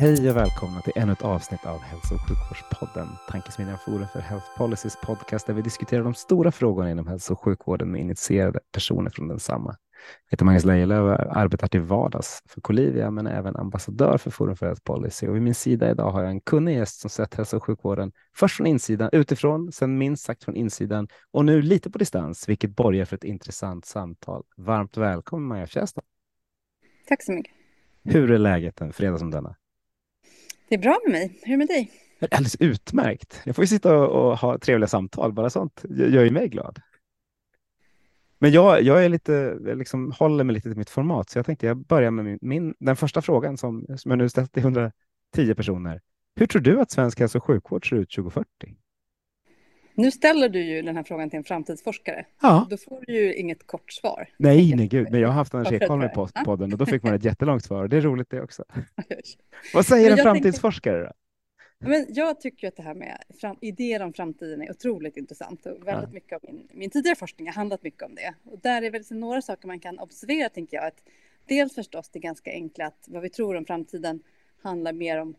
Hej och välkomna till ännu ett avsnitt av Hälso och sjukvårdspodden, Tankesmedjan Forum för Health Policies podcast där vi diskuterar de stora frågorna inom hälso och sjukvården med initierade personer från densamma. Jag heter Magnus Lejelöw och arbetar till vardags för Colivia men är även ambassadör för Forum för Health Policy och vid min sida idag har jag en kunnig gäst som sett hälso och sjukvården först från insidan, utifrån, sen minst sagt från insidan och nu lite på distans, vilket borgar för ett intressant samtal. Varmt välkommen Maja Fjästad. Tack så mycket. Hur är läget en fredag som denna? Det är bra med mig. Hur är det med dig? Alldeles utmärkt. Jag får ju sitta och, ha trevliga samtal, bara sånt gör ju mig glad. Men jag, jag är lite, jag liksom håller mig lite till mitt format, så jag tänkte jag börjar med min, min, den första frågan som, som jag nu ställt till 110 personer. Hur tror du att svensk hälso och sjukvård ser ut 2040? Nu ställer du ju den här frågan till en framtidsforskare. Ja. Då får du ju inget kort svar. Nej, nej gud, men jag har haft Anders Ekholm i podden och då fick man ett jättelångt svar. Det är roligt det också. Vad säger en framtidsforskare då? Men jag tycker att det här med fram, idéer om framtiden är otroligt intressant och väldigt Ja. mycket av min, min tidigare forskning har handlat mycket om det. Och där är väl så några saker man kan observera, tänker jag. Att dels förstås det ganska enkla att vad vi tror om framtiden handlar mer om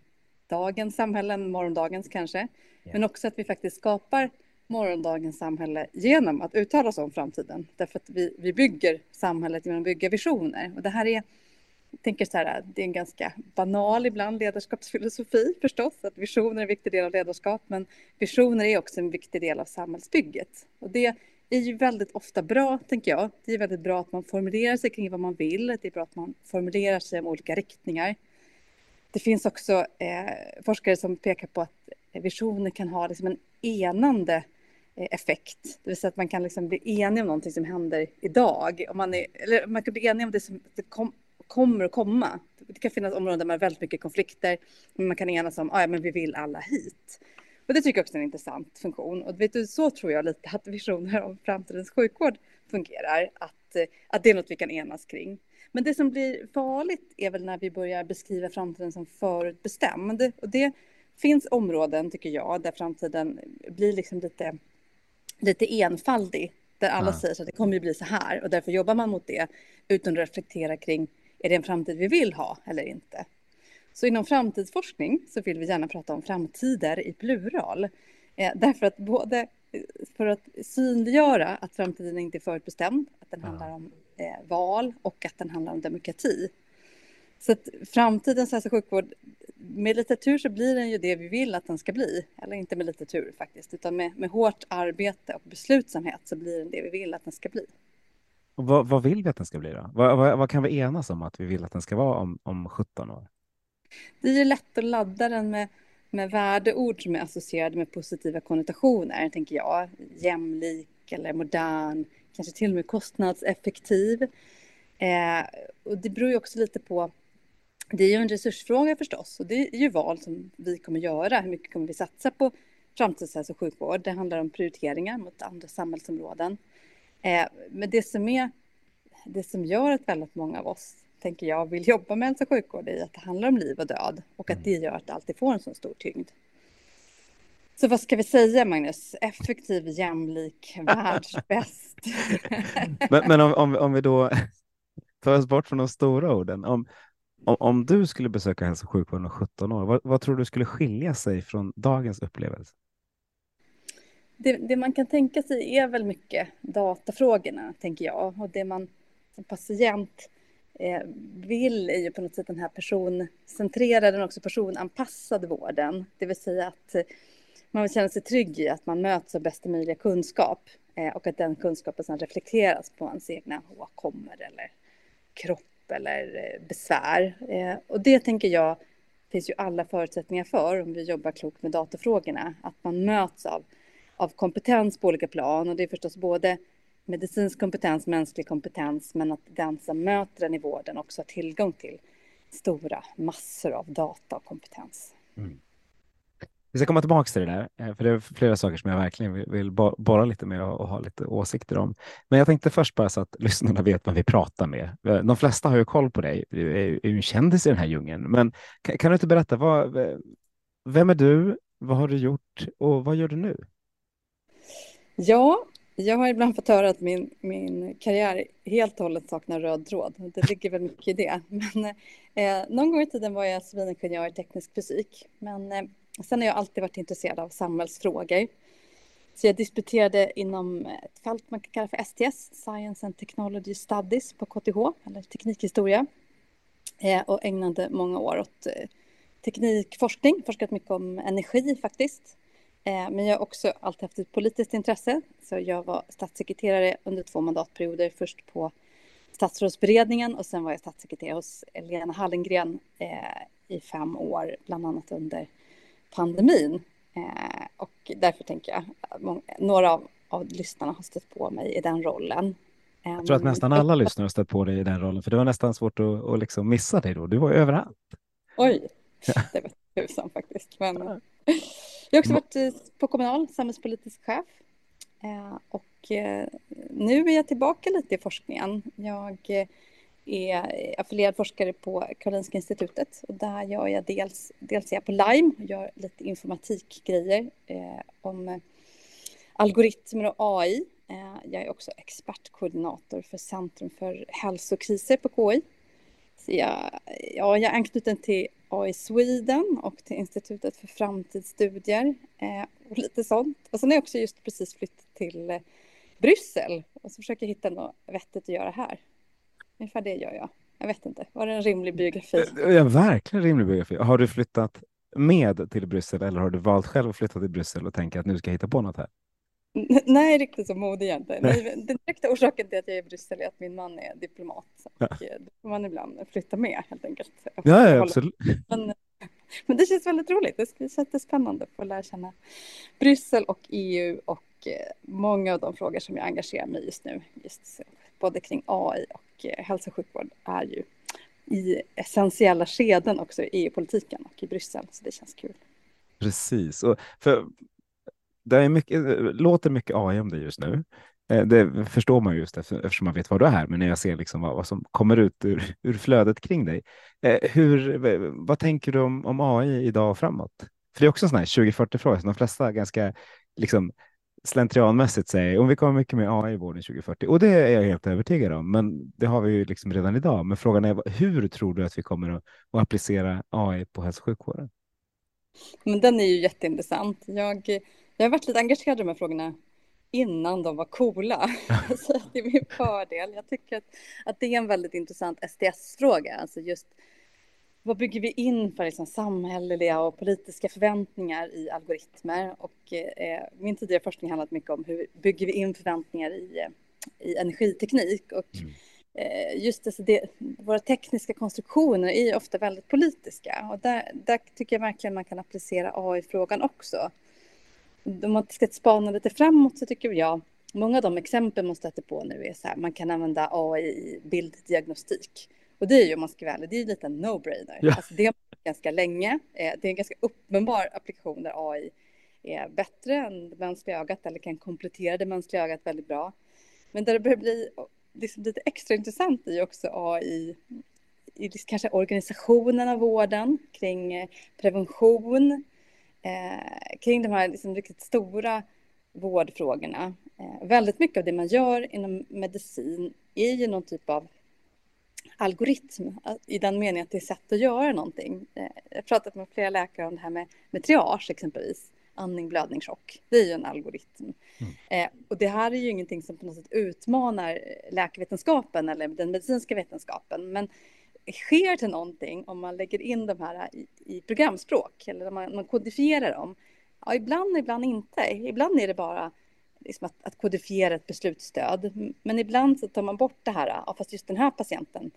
dagens samhälle än morgondagens kanske. Ja. Men också att vi faktiskt skapar morgondagens samhälle genom att uttala oss om framtiden. Därför att vi, vi bygger samhället genom att bygga visioner. Och det här är, jag tänker så här, det är en ganska banal ibland ledarskapsfilosofi förstås, att visioner är en viktig del av ledarskap, men visioner är också en viktig del av samhällsbygget. Och det är ju väldigt ofta bra, tänker jag. Det är väldigt bra att man formulerar sig kring vad man vill. Det är bra att man formulerar sig om olika riktningar. Det finns också eh, forskare som pekar på att visioner kan ha liksom en enande Eh, effekt. Det vill säga att man kan liksom bli enig om någonting som händer idag. Om man, är, eller man kan bli enig om det som det kom, kommer att komma. Det kan finnas områden där man har väldigt mycket konflikter, men man kan enas om att ah, ja, men vi vill alla hit. Och det tycker jag också är en intressant funktion. Och vet du, så tror jag lite att visioner om framtidens sjukvård fungerar. Att, eh, att det är något vi kan enas kring. Men det som blir farligt är väl när vi börjar beskriva framtiden som förutbestämd. Och det finns områden, tycker jag, där framtiden blir liksom lite, lite enfaldig. Där alla Ja. säger att det kommer ju bli så här och därför jobbar man mot det utan att reflektera kring är det en framtid vi vill ha eller inte. Så inom framtidsforskning så vill vi gärna prata om framtider i plural. Eh, därför att både eh, för att synliggöra att framtiden inte är förutbestämd, att den handlar om eh, val och att den handlar om demokrati. Så att framtidens hälso och sjukvård, med lite tur så blir den ju det vi vill att den ska bli. Eller inte med lite tur faktiskt, utan med, med hårt arbete och beslutsamhet så blir den det vi vill att den ska bli. Och vad, vad vill vi att den ska bli då? Vad, vad, vad kan vi enas om att vi vill att den ska vara om, om 17 år? Det är ju lätt att ladda den med, med värdeord som är associerade med positiva konnotationer, tänker jag. Jämlik eller modern, kanske till och med kostnadseffektiv. Eh, och det beror ju också lite på, det är ju en resursfråga förstås, och det är ju val som vi kommer göra. Hur mycket kommer vi satsa på framtidens hälso och sjukvård? Det handlar om prioriteringar mot andra samhällsområden. Eh, men det som är, det som gör att väldigt många av oss tänker jag, vill jobba med hälso och sjukvård i att det handlar om liv och död och att det gör att det alltid får en så stor tyngd. Så vad ska vi säga, Magnus? Effektiv, jämlik, världsbäst. Men, men om, om, om vi då tar oss bort från de stora orden. Om, om, om du skulle besöka hälso och sjukvården om 17 år, vad, vad tror du skulle skilja sig från dagens upplevelse? Det, det man kan tänka sig är väl mycket datafrågorna, tänker jag. Och det man som patient eh, vill är ju på något sätt den här personcentrerade men också personanpassade vården. Det vill säga att eh, man vill känna sig trygg i att man möts av bästa möjliga kunskap eh, och att den kunskapen sedan reflekteras på ens egna åkommor eller kropp eller eh, besvär. Eh, och det tänker jag finns ju alla förutsättningar för om vi jobbar klokt med datafrågorna. Att man möts av, av kompetens på olika plan och det är förstås både medicinsk kompetens, mänsklig kompetens, men att den som möter den i vården också har tillgång till stora massor av data och kompetens. Mm. Vi ska komma tillbaka till det där, eh, för det är flera saker som jag verkligen vill borra lite med och ha lite åsikter om. Men jag tänkte först bara så att lyssnarna vet vad vi pratar med. Eh, de flesta har ju koll på dig, du är ju en kändis i den här djungeln. Men kan, du inte berätta, vad, vem är du, vad har du gjort och vad gör du nu? Ja, jag har ibland fått höra att min, min karriär helt och hållet saknar röd tråd. Det ligger väl mycket i det. Men, eh, någon gång i tiden var jag civilingenjör i teknisk fysik. Men eh, sen har jag alltid varit intresserad av samhällsfrågor. Så jag disputerade inom ett fält man kan kalla för STS, Science and Technology Studies på KTH, eller teknikhistoria. Eh, och ägnade många år åt eh, teknikforskning, forskat mycket om energi faktiskt. Eh, men jag har också alltid haft ett politiskt intresse. Så jag var statssekreterare under två mandatperioder. Först på statsrådsberedningen och sen var jag statssekreterare hos Lena Hallengren eh, i fem år, bland annat under pandemin. Eh, och därför tänker jag att några av, av lyssnarna har stött på mig i den rollen. Jag tror att nästan alla lyssnare har stött på dig i den rollen, för det var nästan svårt att, att liksom missa dig då. Du var överallt. Oj, det vet tusan faktiskt. Men... Jag har också varit eh, på Kommunal, samhällspolitisk chef. Eh, och eh, nu är jag tillbaka lite i forskningen. Jag är affilierad forskare på Karolinska institutet och där gör jag dels, dels är jag på Lime och gör lite informatikgrejer eh, om eh, algoritmer och AI. Eh, jag är också expertkoordinator för Centrum för hälsokriser på KI. Så jag, ja, jag är anknuten till AI Sweden och till Institutet för framtidsstudier eh, och lite sånt. Och sen har jag också just precis flyttat till eh, Bryssel och så försöker jag hitta något vettigt att göra här. Ungefär det gör jag. Jag vet inte, var det en rimlig biografi? Ja, verkligen rimlig biografi. Har du flyttat med till Bryssel eller har du valt själv att flytta till Bryssel och tänka att nu ska jag hitta på något här? Nej, riktigt så modig jag inte. Den direkta orsaken till att jag är i Bryssel är att min man är diplomat. Och ja. Eh, då får man ibland flytta med helt enkelt. Ja, ja absolut. Men, men, det känns väldigt roligt. Det känns jättespännande att få lära känna Bryssel och EU och eh, många av de frågor som jag engagerar mig i just nu, just både kring AI och Eh, hälso och sjukvård, är ju i essentiella skeden också i EU-politiken och i Bryssel, så det känns kul. Precis, och för det är mycket, eh, låter mycket AI om det just nu. Eh, det förstår man just eftersom man vet vad du är, men när jag ser liksom vad, vad som kommer ut ur, ur flödet kring dig. Hur, vad tänker du om, om AI idag och framåt? För det är också en sån här 2040-fråga som de flesta ganska liksom, slentrianmässigt säger om vi kommer mycket med AI i vården 2040 och det är jag helt övertygad om. Men det har vi ju liksom redan idag. Men frågan är hur tror du att vi kommer att, att applicera AI på hälso och sjukvården? Men den är ju jätteintressant. Jag jag har varit lite engagerad i de här frågorna innan de var coola. Så det är min fördel. Jag tycker att, att det är en väldigt intressant STS-fråga. Alltså just vad bygger vi in för liksom samhälleliga och politiska förväntningar i algoritmer? Och eh, min tidigare forskning har handlat mycket om hur bygger vi in förväntningar i, i energiteknik? Och mm. eh, just det, det, våra tekniska konstruktioner är ofta väldigt politiska. Och där, där tycker jag verkligen man kan applicera AI-frågan också om man ska spana lite framåt så tycker jag många av de exempel man stöter på nu är så här, man kan använda AI i bilddiagnostik. Och det är ju, om man ska vara ärlig, det är lite en no-brainer. Ja. Alltså det har ganska länge. Eh, det är en ganska uppenbar applikation där AI är bättre än det mänskliga ögat eller kan komplettera det mänskliga ögat väldigt bra. Men där det börjar bli liksom lite extra intressant är också AI i kanske organisationen av vården, kring eh, prevention, eh, kring de här liksom riktigt stora vårdfrågorna. Eh, väldigt mycket av det man gör inom medicin är ju någon typ av algoritm i den meningen att det är sätt att göra någonting. Eh, jag har pratat med flera läkare om det här med, med triage exempelvis. Andning, blödning, chock. Det är ju en algoritm. Mm. Eh, och det här är ju ingenting som på något sätt utmanar läkarvetenskapen eller den medicinska vetenskapen. Men sker det någonting om man lägger in de här i, i programspråk eller om man, man kodifierar dem? Ja, ibland, ibland inte. Ibland är det bara liksom att, att kodifiera ett beslutsstöd. Men ibland så tar man bort det här, ja, fast just den här patienten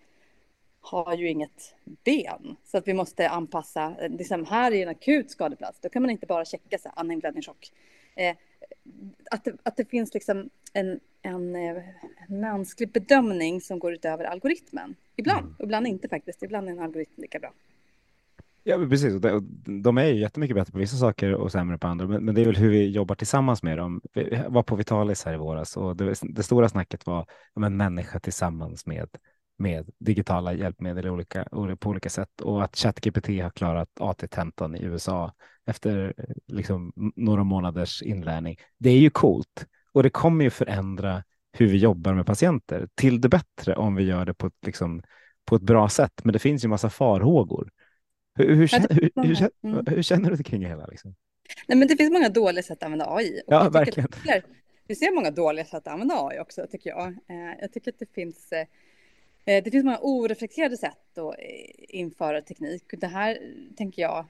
har ju inget ben. Så att vi måste anpassa, liksom här är en akut skadeplats, då kan man inte bara checka så här, andning, blödning, chock. Eh, att, det, att det finns liksom en, en, en mänsklig bedömning som går utöver algoritmen. Ibland, mm. ibland inte faktiskt. Ibland är en algoritm lika bra. Ja, precis. De är ju jättemycket bättre på vissa saker och sämre på andra, men det är väl hur vi jobbar tillsammans med dem. Vi var på Vitalis här i våras och det, det stora snacket var om en människa tillsammans med, med digitala hjälpmedel olika, på olika sätt och att ChatGPT har klarat AT-tentan i USA efter liksom några månaders inlärning. Det är ju coolt och det kommer ju förändra hur vi jobbar med patienter till det bättre om vi gör det på ett, liksom, på ett bra sätt. Men det finns ju massa farhågor. Hur, hur, känner, hur, hur, mm. hur känner du kring det hela? Liksom? Nej, men det finns många dåliga sätt att använda AI. ja, verkligen. vi ser många dåliga sätt att använda AI också, tycker jag. Eh, jag tycker att det finns, eh, det finns många oreflekterade sätt att införa teknik. Det här tänker jag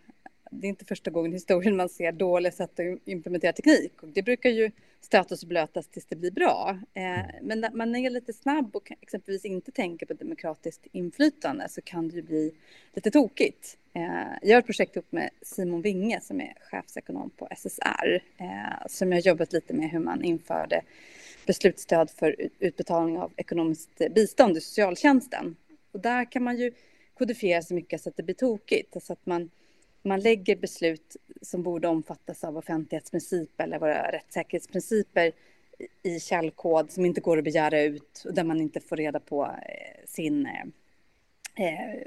det är inte första gången i historien man ser dåliga sätt att implementera teknik. Och det brukar ju stötas och blötas tills det blir bra. Eh, mm. men när man är lite snabb och exempelvis inte tänker på demokratiskt inflytande så kan det ju bli lite tokigt. Eh, jag har ett projekt ihop med Simon Winge som är chefsekonom på SSR eh, som jag har jobbat lite med hur man införde beslutsstöd för utbetalning av ekonomiskt bistånd i socialtjänsten. Och där kan man ju kodifiera så mycket så att det blir tokigt. Så att man man lägger beslut som borde omfattas av offentlighetsprincip eller våra rättssäkerhetsprinciper i källkod som inte går att begära ut och där man inte får reda på eh, sin, eh, eh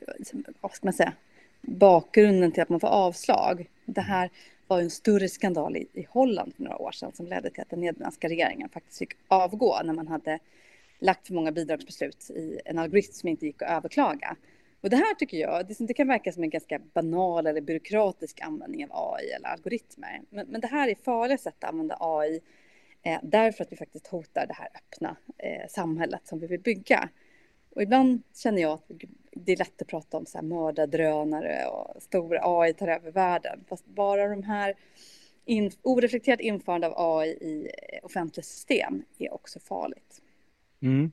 vad ska man säga, bakgrunden till att man får avslag. Det här var en större skandal i, i Holland för några år sedan som ledde till att den nederländska regeringen faktiskt fick avgå när man hade lagt för många bidragsbeslut i en algoritm som inte gick att överklaga. Och det här tycker jag, det, kan verka som en ganska banal eller byråkratisk användning av AI eller algoritmer. Men, men det här är farliga sätt att använda AI eh, därför att vi faktiskt hotar det här öppna eh, samhället som vi vill bygga. Och ibland känner jag att det är lätt att prata om så här mördardrönare och stora AI tar över världen. Fast bara de här in, oreflekterat införande av AI i eh, offentliga system är också farligt. Mm.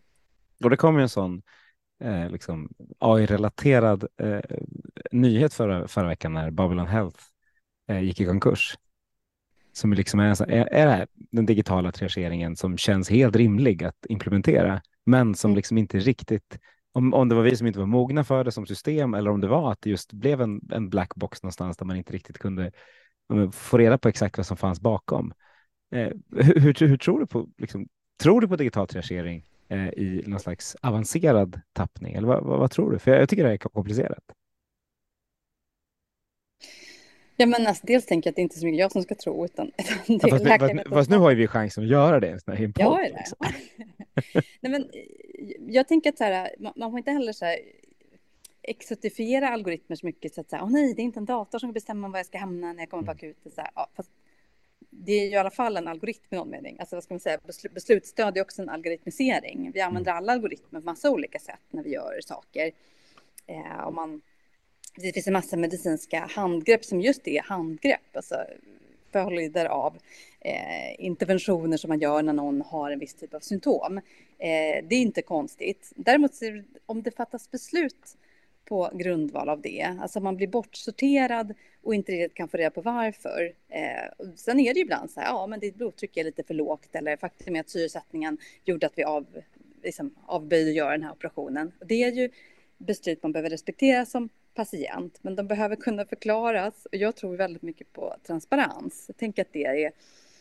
Och det kommer en sån eh, liksom AI-relaterad eh, nyhet förra, förra veckan när Babylon Health eh, gick i konkurs. Som liksom är, är, är det den digitala triageringen som känns helt rimlig att implementera, men som mm. liksom inte riktigt om, om det var vi som inte var mogna för det som system eller om det var att det just blev en, en black box någonstans där man inte riktigt kunde få reda på exakt vad som fanns bakom. Eh, hur, hur, hur, tror du på, liksom, tror du på digital triagering i någon slags avancerad tappning? Eller vad, vad, vad, tror du? För jag, jag tycker det är komplicerat. Ja, men alltså, dels tänker jag att det inte är så mycket jag som ska tro, utan, utan ja, fast, fast, fast, nu har ju vi chansen att göra det. En här ja, det. Liksom. Nej, men, jag tänker att så här, man, man får inte heller så här, exotifiera algoritmer så mycket så att säga, åh nej, det är inte en dator som bestämmer var jag ska hamna när jag kommer på mm. akuten. Så här, ja, fast det är ju i alla fall en algoritm i någon mening. Alltså vad ska man säga, beslutsstöd är också en algoritmisering. Vi använder mm. alla algoritmer på massa olika sätt när vi gör saker. Eh, och man, det finns en massa medicinska handgrepp som just är handgrepp, alltså följder av eh, interventioner som man gör när någon har en viss typ av symptom. Eh, det är inte konstigt. Däremot om det fattas beslut på grundval av det. Alltså man blir bortsorterad och inte riktigt kan få reda på varför. Eh, sen är det ju ibland så här, ja men ditt blodtryck är lite för lågt eller faktum är att syresättningen gjorde att vi av, liksom, avböjde att göra den här operationen. Det är ju beslut man behöver respektera som patient, men de behöver kunna förklaras och jag tror väldigt mycket på transparens. Jag tänker att det är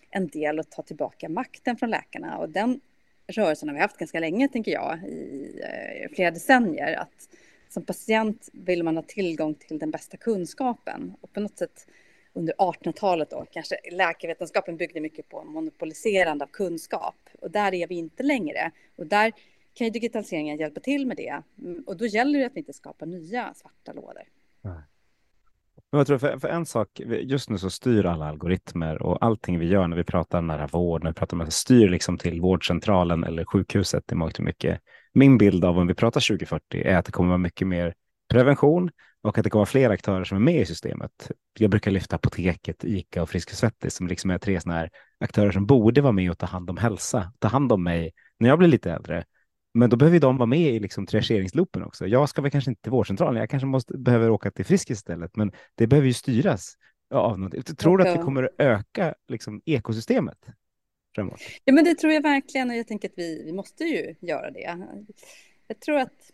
en del att ta tillbaka makten från läkarna och den rörelsen har vi haft ganska länge, tänker jag, i eh, flera decennier. Att som patient vill man ha tillgång till den bästa kunskapen. Och på något sätt under 1800-talet då, kanske läkarvetenskapen byggde mycket på monopoliserande av kunskap. Och där är vi inte längre. Och där kan ju digitaliseringen hjälpa till med det. Mm, och då gäller det att vi inte skapar nya svarta lådor. Men jag tror för, för, en sak, just nu så styr alla algoritmer och allting vi gör när vi pratar nära vård, när vi pratar med styr liksom till vårdcentralen eller sjukhuset i mångt och mycket. Min bild av om vi pratar 2040 är att det kommer vara mycket mer prevention och att det kommer vara fler aktörer som är med i systemet. Jag brukar lyfta Apoteket, ICA och Frisk och Svettis som liksom är tre sådana här aktörer som borde vara med och ta hand om hälsa, ta hand om mig när jag blir lite äldre men då behöver de vara med i liksom triageringsloopen också. Jag ska väl kanske inte till vårdcentralen, jag kanske måste, behöver åka till Friskis istället, men det behöver ju styras av något. Tror du att vi kommer att öka liksom, ekosystemet framåt? Ja, men det tror jag verkligen och jag tänker att vi, vi måste ju göra det. Jag tror att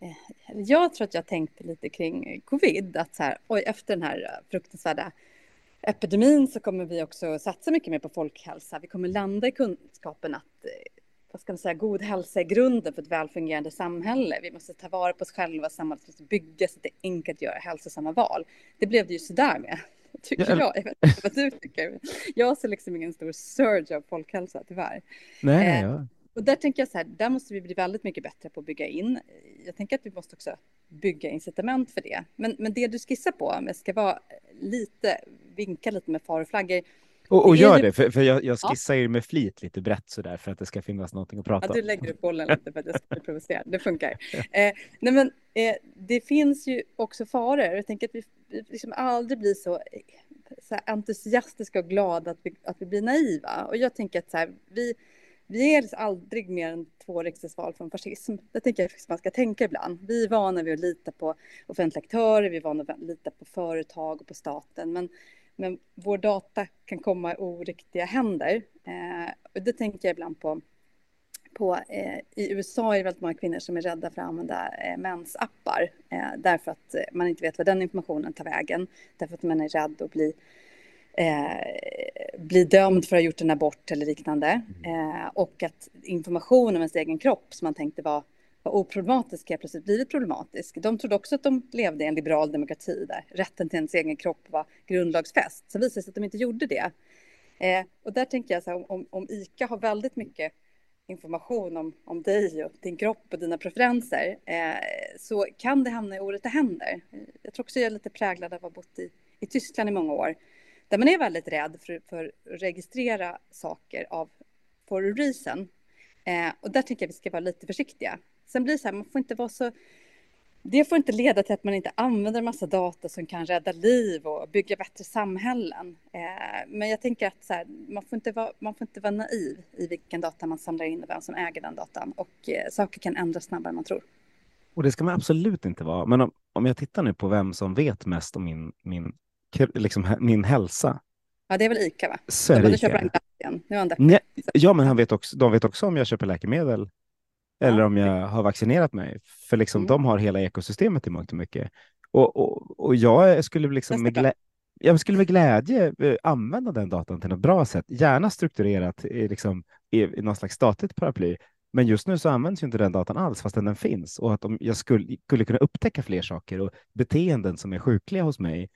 eh, jag tror att jag tänkte lite kring covid, att så här, oj, efter den här fruktansvärda epidemin så kommer vi också satsa mycket mer på folkhälsa. Vi kommer landa i kunskapen att eh, vad ska man säga, god hälsa är grunden för ett välfungerande samhälle. Vi måste ta vara på oss själva, samhället måste byggas så att det är enkelt att göra hälsosamma val. Det blev det ju sådär med, tycker jag. Jag vet inte vad du tycker. Jag ser liksom ingen stor surge av folkhälsa, tyvärr. Nej, eh, ja. Och där tänker jag så här, där måste vi bli väldigt mycket bättre på att bygga in. Jag tänker att vi måste också bygga incitament för det. Men, men det du skissar på, om jag ska vara lite, vinka lite med faroflaggor, och, och gör det, för, för jag, jag skissar ju med flit lite brett så där för att det ska finnas någonting att prata om. Ja, du lägger upp bollen lite för att jag ska bli provocerad. Det funkar. Eh, nej, men eh, det finns ju också faror. Jag tänker att vi liksom aldrig blir så, så entusiastiska och glada att vi, att vi blir naiva. Och jag tänker att så här, vi, vi är liksom aldrig mer än två riksdagsval från fascism. Det tänker jag att man ska tänka ibland. Vi är vana vid att lita på offentliga aktörer, vi är vana vid att lita på företag och på staten. Men men vår data kan komma i oriktiga händer. Eh, och det tänker jag ibland på. på eh, I USA är det väldigt många kvinnor som är rädda för att använda eh, mensappar eh, därför att man inte vet vad den informationen tar vägen. Därför att man är rädd att bli eh, bli dömd för att ha gjort en abort eller liknande. Mm. Eh, och att information om ens egen kropp som man tänkte var var oproblematisk helt plötsligt blivit problematisk. De trodde också att de levde i en liberal demokrati där rätten till ens egen kropp var grundlagsfäst. Så visade det sig att de inte gjorde det. Eh, och där tänker jag så här, om, om ICA har väldigt mycket information om, om dig och din kropp och dina preferenser eh, så kan det hamna i orätta händer. Jag tror också jag är lite präglad av att ha bott i, i Tyskland i många år där man är väldigt rädd för, för att registrera saker av for a reason. Eh, och där tycker jag vi ska vara lite försiktiga. Sen blir det så här, man får inte vara så... Det får inte leda till att man inte använder en massa data som kan rädda liv och bygga bättre samhällen. Eh, men jag tänker att så här, man, får inte vara, man får inte vara naiv i vilken data man samlar in och vem som äger den datan. Och eh, saker kan ändras snabbare än man tror. Och det ska man absolut inte vara. Men om, om jag tittar nu på vem som vet mest om min, min, liksom, min hälsa. Ja, det är väl ICA, va? Så är det Ica. Nu är han ja, men han vet också, de vet också om jag köper läkemedel eller om jag har vaccinerat mig. För liksom, mm. de har hela ekosystemet i mångt och mycket. Och, och, och jag skulle liksom med, glä jag skulle med glädje eh, använda den datan till något bra sätt, gärna strukturerat i, liksom, i, i någon slags statligt paraply. Men just nu så används inte den datan alls fastän den finns och att om jag skulle, skulle kunna upptäcka fler saker och beteenden som är sjukliga hos mig.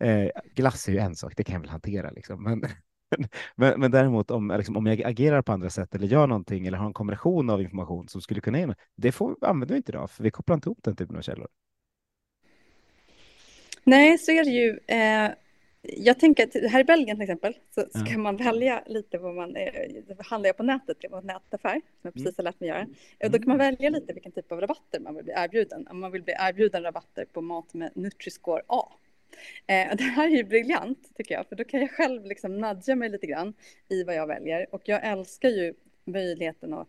Eh, glass är ju en sak, det kan jag väl hantera liksom. Men men, men däremot om, liksom, om jag agerar på andra sätt eller gör någonting eller har en kombination av information som skulle kunna ge mig, det får, använder vi inte idag, för vi kopplar inte ihop den typen av källor. Nej, så är det ju. Eh, jag tänker att här i Belgien till exempel så ska ja. man välja lite vad man, eh, handlar jag på nätet, det var en nätaffär som jag precis mm. har lärt mig göra. Mm. Då kan man välja lite vilken typ av rabatter man vill bli erbjuden. Om man vill bli erbjuden rabatter på mat med Nutri-score A Eh, det här är ju briljant tycker jag, för då kan jag själv liksom nudga mig lite grann i vad jag väljer. Och jag älskar ju möjligheten att,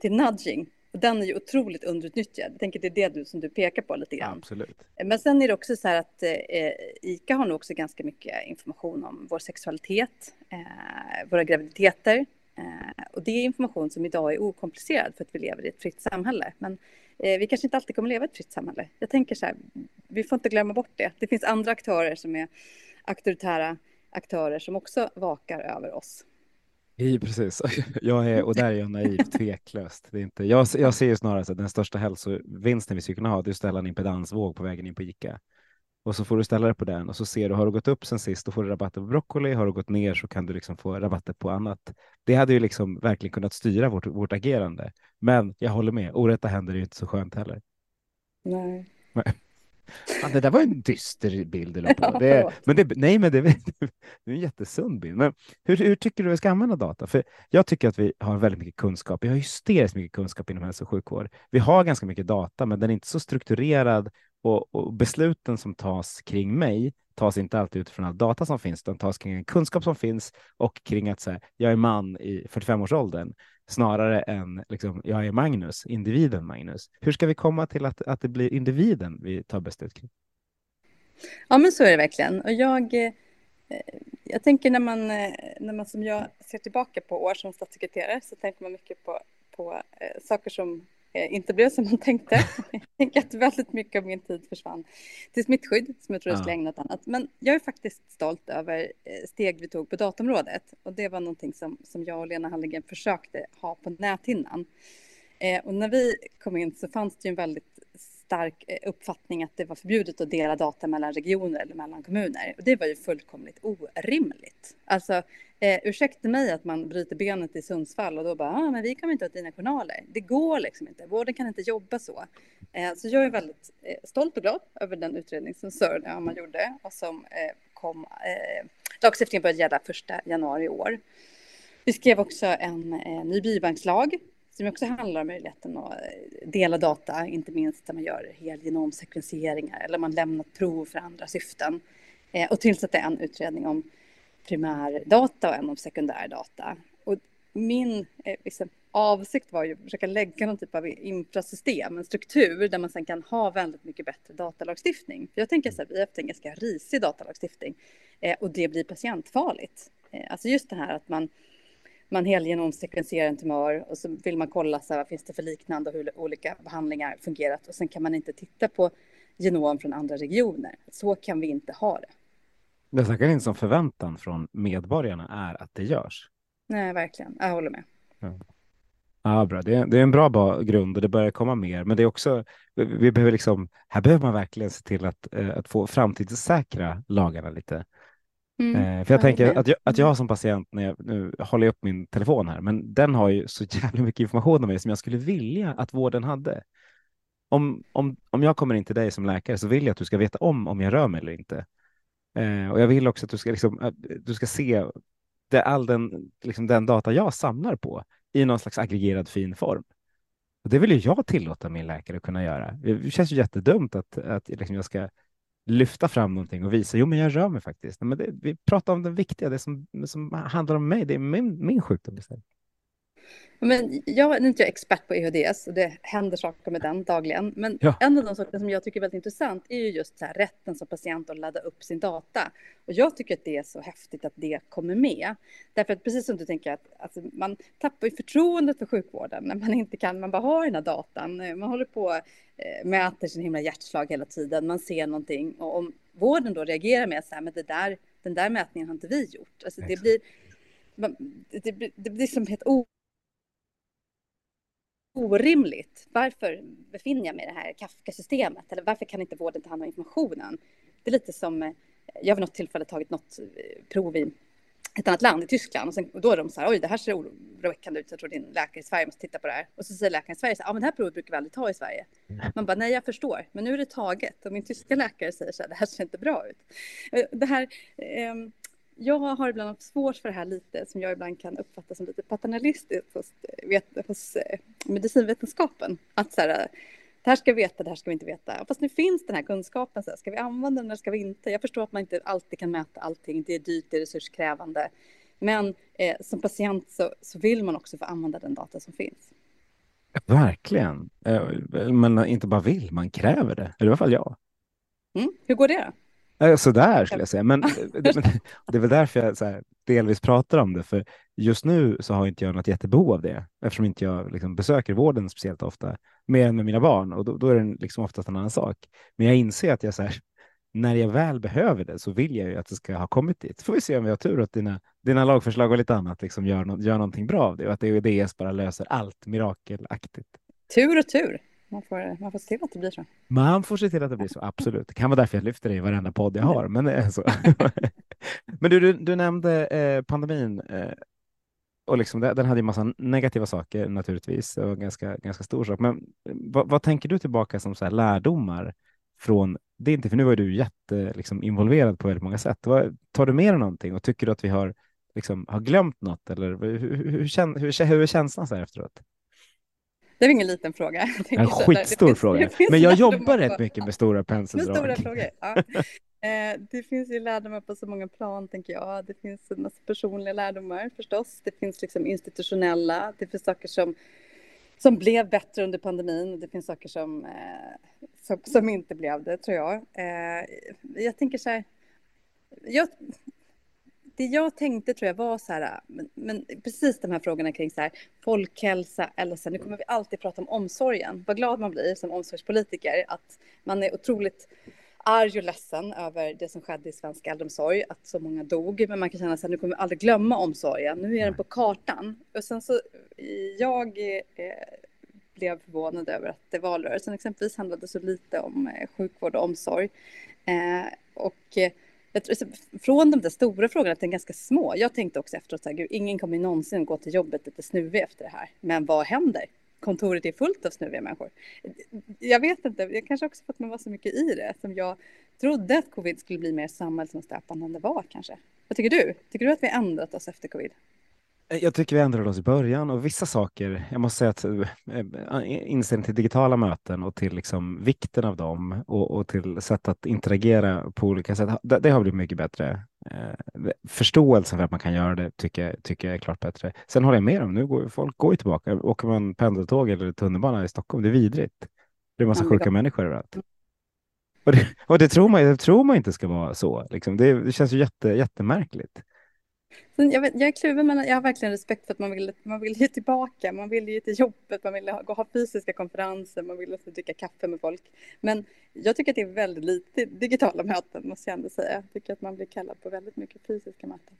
till nudging. Den är ju otroligt underutnyttjad. Jag tänker det är det du, som du pekar på lite grann. Absolut. Eh, men sen är det också så här att eh, ICA har nog också ganska mycket information om vår sexualitet, eh, våra graviditeter. Eh, och det är information som idag är okomplicerad för att vi lever i ett fritt samhälle. Men vi kanske inte alltid kommer leva i ett fritt samhälle. Jag tänker så här, vi får inte glömma bort det. Det finns andra aktörer som är auktoritära aktörer som också vakar över oss. Ja, precis. Jag är, och där är jag naiv, tveklöst. Det är inte, jag, jag ser ju snarare att den största hälsovinsten vi skulle kunna ha, det är att ställa en impedansvåg på vägen in på ICA. Och så får du ställa dig på den och så ser du, har du gått upp sen sist, då får du rabatter på broccoli. Har du gått ner så kan du liksom få rabatter på annat. Det hade ju liksom verkligen kunnat styra vårt, vårt agerande. Men jag håller med, orätta händer är ju inte så skönt heller. Nej. Ja, det där var en dyster bild du på. Det, men det, nej, men det, det är en jättesund bild. Men hur, hur tycker du vi ska använda data? För jag tycker att vi har väldigt mycket kunskap. Vi har hysteriskt mycket kunskap inom hälso och sjukvård. Vi har ganska mycket data, men den är inte så strukturerad och, och besluten som tas kring mig tas inte alltid utifrån all data som finns, utan tas kring en kunskap som finns och kring att så här, jag är man i 45-årsåldern snarare än liksom, jag är Magnus, individen Magnus. Hur ska vi komma till att, att det blir individen vi tar beslut kring? Ja, men så är det verkligen. Och jag, eh, jag tänker när man, eh, när man som jag ser tillbaka på år som statssekreterare så tänker man mycket på, på eh, saker som inte blev som man tänkte. Jag tänker att väldigt mycket av min tid försvann till smittskydd som jag tror jag skulle ägna åt annat. Men jag är faktiskt stolt över steg vi tog på datområdet och det var någonting som, som jag och Lena Hallengren försökte ha på näthinnan. och när vi kom in så fanns det ju en väldigt stark eh, uppfattning att det var förbjudet att dela data mellan regioner eller mellan kommuner. Och det var ju fullkomligt orimligt. Alltså, eh, ursäkta mig att man bryter benet i Sundsvall och då bara, ah, men vi kommer inte ha dina journaler. Det går liksom inte, vården kan inte jobba så. Eh, så jag är väldigt eh, stolt och glad över den utredning som Sören man gjorde och som eh, kom, eh, lagstiftningen började gälla första januari i år. Vi skrev också en eh, ny biobankslag som också handlar om möjligheten att eh, dela data, inte minst när man gör helgenomsekvenseringar eller man lämnar prov för andra syften. Eh, och tillsatte en utredning om primärdata och en om sekundärdata. Och min eh, liksom, avsikt var ju att försöka lägga någon typ av infrasystem, en struktur där man sen kan ha väldigt mycket bättre datalagstiftning. För jag tänker så här, vi har haft en ganska risig datalagstiftning eh, och det blir patientfarligt. Eh, alltså just det här att man man helgenomsekvenserar en tumör och så vill man kolla så här, vad finns det för liknande och hur olika behandlingar fungerat och sen kan man inte titta på genom från andra regioner. Så kan vi inte ha det. Det verkar inte som förväntan från medborgarna är att det görs. Nej, verkligen. Jag håller med. Ja. Ja, bra. Det är, det är en bra grund och det börjar komma mer. Men det är också, vi behöver liksom, här behöver man verkligen se till att, eh, att få framtidssäkra lagarna lite. Mm. Eh, för jag tänker att jag, att jag som patient, när jag, nu håller jag upp min telefon här, men den har ju så jävla mycket information om mig som jag skulle vilja att vården hade. Om, om, om jag kommer in till dig som läkare så vill jag att du ska veta om om jag rör mig eller inte. Eh, och jag vill också att du ska, liksom, du ska se det, all den, liksom den data jag samlar på i någon slags aggregerad fin form. Och det vill ju jag tillåta min läkare att kunna göra. Det känns ju jättedumt att, att liksom jag ska lyfta fram någonting och visa, jo men jag rör mig faktiskt. Men det, vi pratar om det viktiga, det som, som handlar om mig, det är min, min sjukdom istället. Men jag är inte expert på EHDS och det händer saker med den dagligen. Men ja. en av de saker som jag tycker är väldigt intressant är ju just så här, rätten som patient att ladda upp sin data. Och jag tycker att det är så häftigt att det kommer med. Därför att precis som du tänker att alltså, man tappar ju förtroendet för sjukvården när man inte kan, man bara har den här datan. Man håller på eh, mäter sin himla hjärtslag hela tiden, man ser någonting och om vården då reagerar med så här, men det där, den där mätningen har inte vi gjort. Alltså det blir, det blir, det blir som helt orimligt. Varför befinner jag mig i det här Kafka-systemet? Eller varför kan inte vården ta hand om informationen? Det är lite som, eh, jag har vid något tillfälle tagit något eh, prov i ett annat land, i Tyskland, och, sen, och då är de så här, oj, det här ser oroväckande ut, jag tror din läkare i Sverige måste titta på det här. Och så säger läkaren i Sverige, så här, ja, men det här provet brukar vi aldrig ta i Sverige. Man bara, nej, jag förstår, men nu är det taget. Och min tyska läkare säger så här, det här ser inte bra ut. Eh, det här, eh, jag har ibland haft svårt för det här lite, som jag ibland kan uppfatta som lite paternalistiskt hos, vet, hos eh, medicinvetenskapen. Att så här, det här ska vi veta, det här ska vi inte veta. Fast nu finns den här kunskapen, så här, ska vi använda den eller ska vi inte? Jag förstår att man inte alltid kan mäta allting, det är dyrt, det är resurskrävande. Men eh, som patient så, så vill man också få använda den data som finns. Verkligen. Eh, men inte bara vill, man kräver det. I alla fall jag. Mm. Hur går det? Sådär skulle jag säga, men det, det är väl därför jag så här, delvis pratar om det, för just nu så har inte jag något jättebehov av det, eftersom inte jag liksom besöker vården speciellt ofta, mer än med mina barn, och då, då är det liksom oftast en annan sak. Men jag inser att jag så här, när jag väl behöver det så vill jag ju att det ska ha kommit dit. Får vi se om vi har tur att dina, dina lagförslag och lite annat liksom gör, no gör någonting bra av det och att EUDS bara löser allt mirakelaktigt. Tur och tur. Man får, man får se till att det blir så. Man får se till att det blir så, absolut. Det kan vara därför jag lyfter det i varenda podd jag har. Men, det är så. men du, du, du nämnde eh, pandemin eh, och liksom, den hade ju massa negativa saker naturligtvis och ganska, ganska stor sak. Men vad, vad tänker du tillbaka som så här lärdomar från det? Inte, för nu var du jätte liksom, involverad på väldigt många sätt. Vad, tar du med dig någonting och tycker du att vi har, liksom, har glömt något? Eller hur, hur, hur, hur, hur är känslan så här efteråt? Det är ingen liten fråga. En skitstor fråga. Men jag jobbar rätt mycket med stora penseldrag. Med stora frågor, ja. Eh, det finns ju lärdomar på så många plan, tänker jag. Det finns en massa personliga lärdomar förstås. Det finns liksom institutionella. Det finns saker som, som blev bättre under pandemin. Det finns saker som, eh, som, som inte blev det, tror jag. Eh, jag tänker så här. Jag, det jag tänkte tror jag var så här, men, men, precis de här frågorna kring så här, folkhälsa eller så här, nu kommer vi alltid prata om omsorgen. Vad glad man blir som omsorgspolitiker att man är otroligt arg och ledsen över det som skedde i svensk äldreomsorg, att så många dog, men man kan känna att nu kommer vi aldrig glömma omsorgen, nu är den på kartan. Och sen så, jag eh, blev förvånad över att valrörelsen exempelvis handlade så lite om eh, sjukvård och omsorg. Eh, och tror, alltså, från de där stora frågorna till ganska små. Jag tänkte också efteråt att ingen kommer någonsin gå till jobbet lite snuvig efter det här. Men vad händer? Kontoret är fullt av snuviga människor. Jag vet inte, jag kanske också får att man var så mycket i det som jag trodde att covid skulle bli mer samhällsomstöpande än det var kanske. Vad tycker du? Tycker du att vi har ändrat oss efter covid? Eh, jag tycker vi ändrade oss i början och vissa saker, jag måste säga att äh, inställning till digitala möten och till liksom vikten av dem och, och till sätt att interagera på olika sätt, det, det har blivit mycket bättre. Förståelsen för att man kan göra det tycker, tycker jag är klart bättre. Sen håller jag med om, nu går folk går ju tillbaka. Åker man pendeltåg eller tunnelbana i Stockholm, det är vidrigt. Det är en massa sjuka människor överallt. Och det, och det, tror man, det tror man inte ska vara så. Liksom. Det, det känns ju jätte, jättemärkligt. Jag, vet, jag är kluven, men jag har verkligen respekt för att man vill, man vill ge tillbaka. Man vill ju till jobbet, man vill ha, ha fysiska konferenser, man vill också dricka kaffe med folk. Men jag tycker att det är väldigt lite digitala möten, måste jag ändå säga. Jag tycker att man blir kallad på väldigt mycket fysiska möten.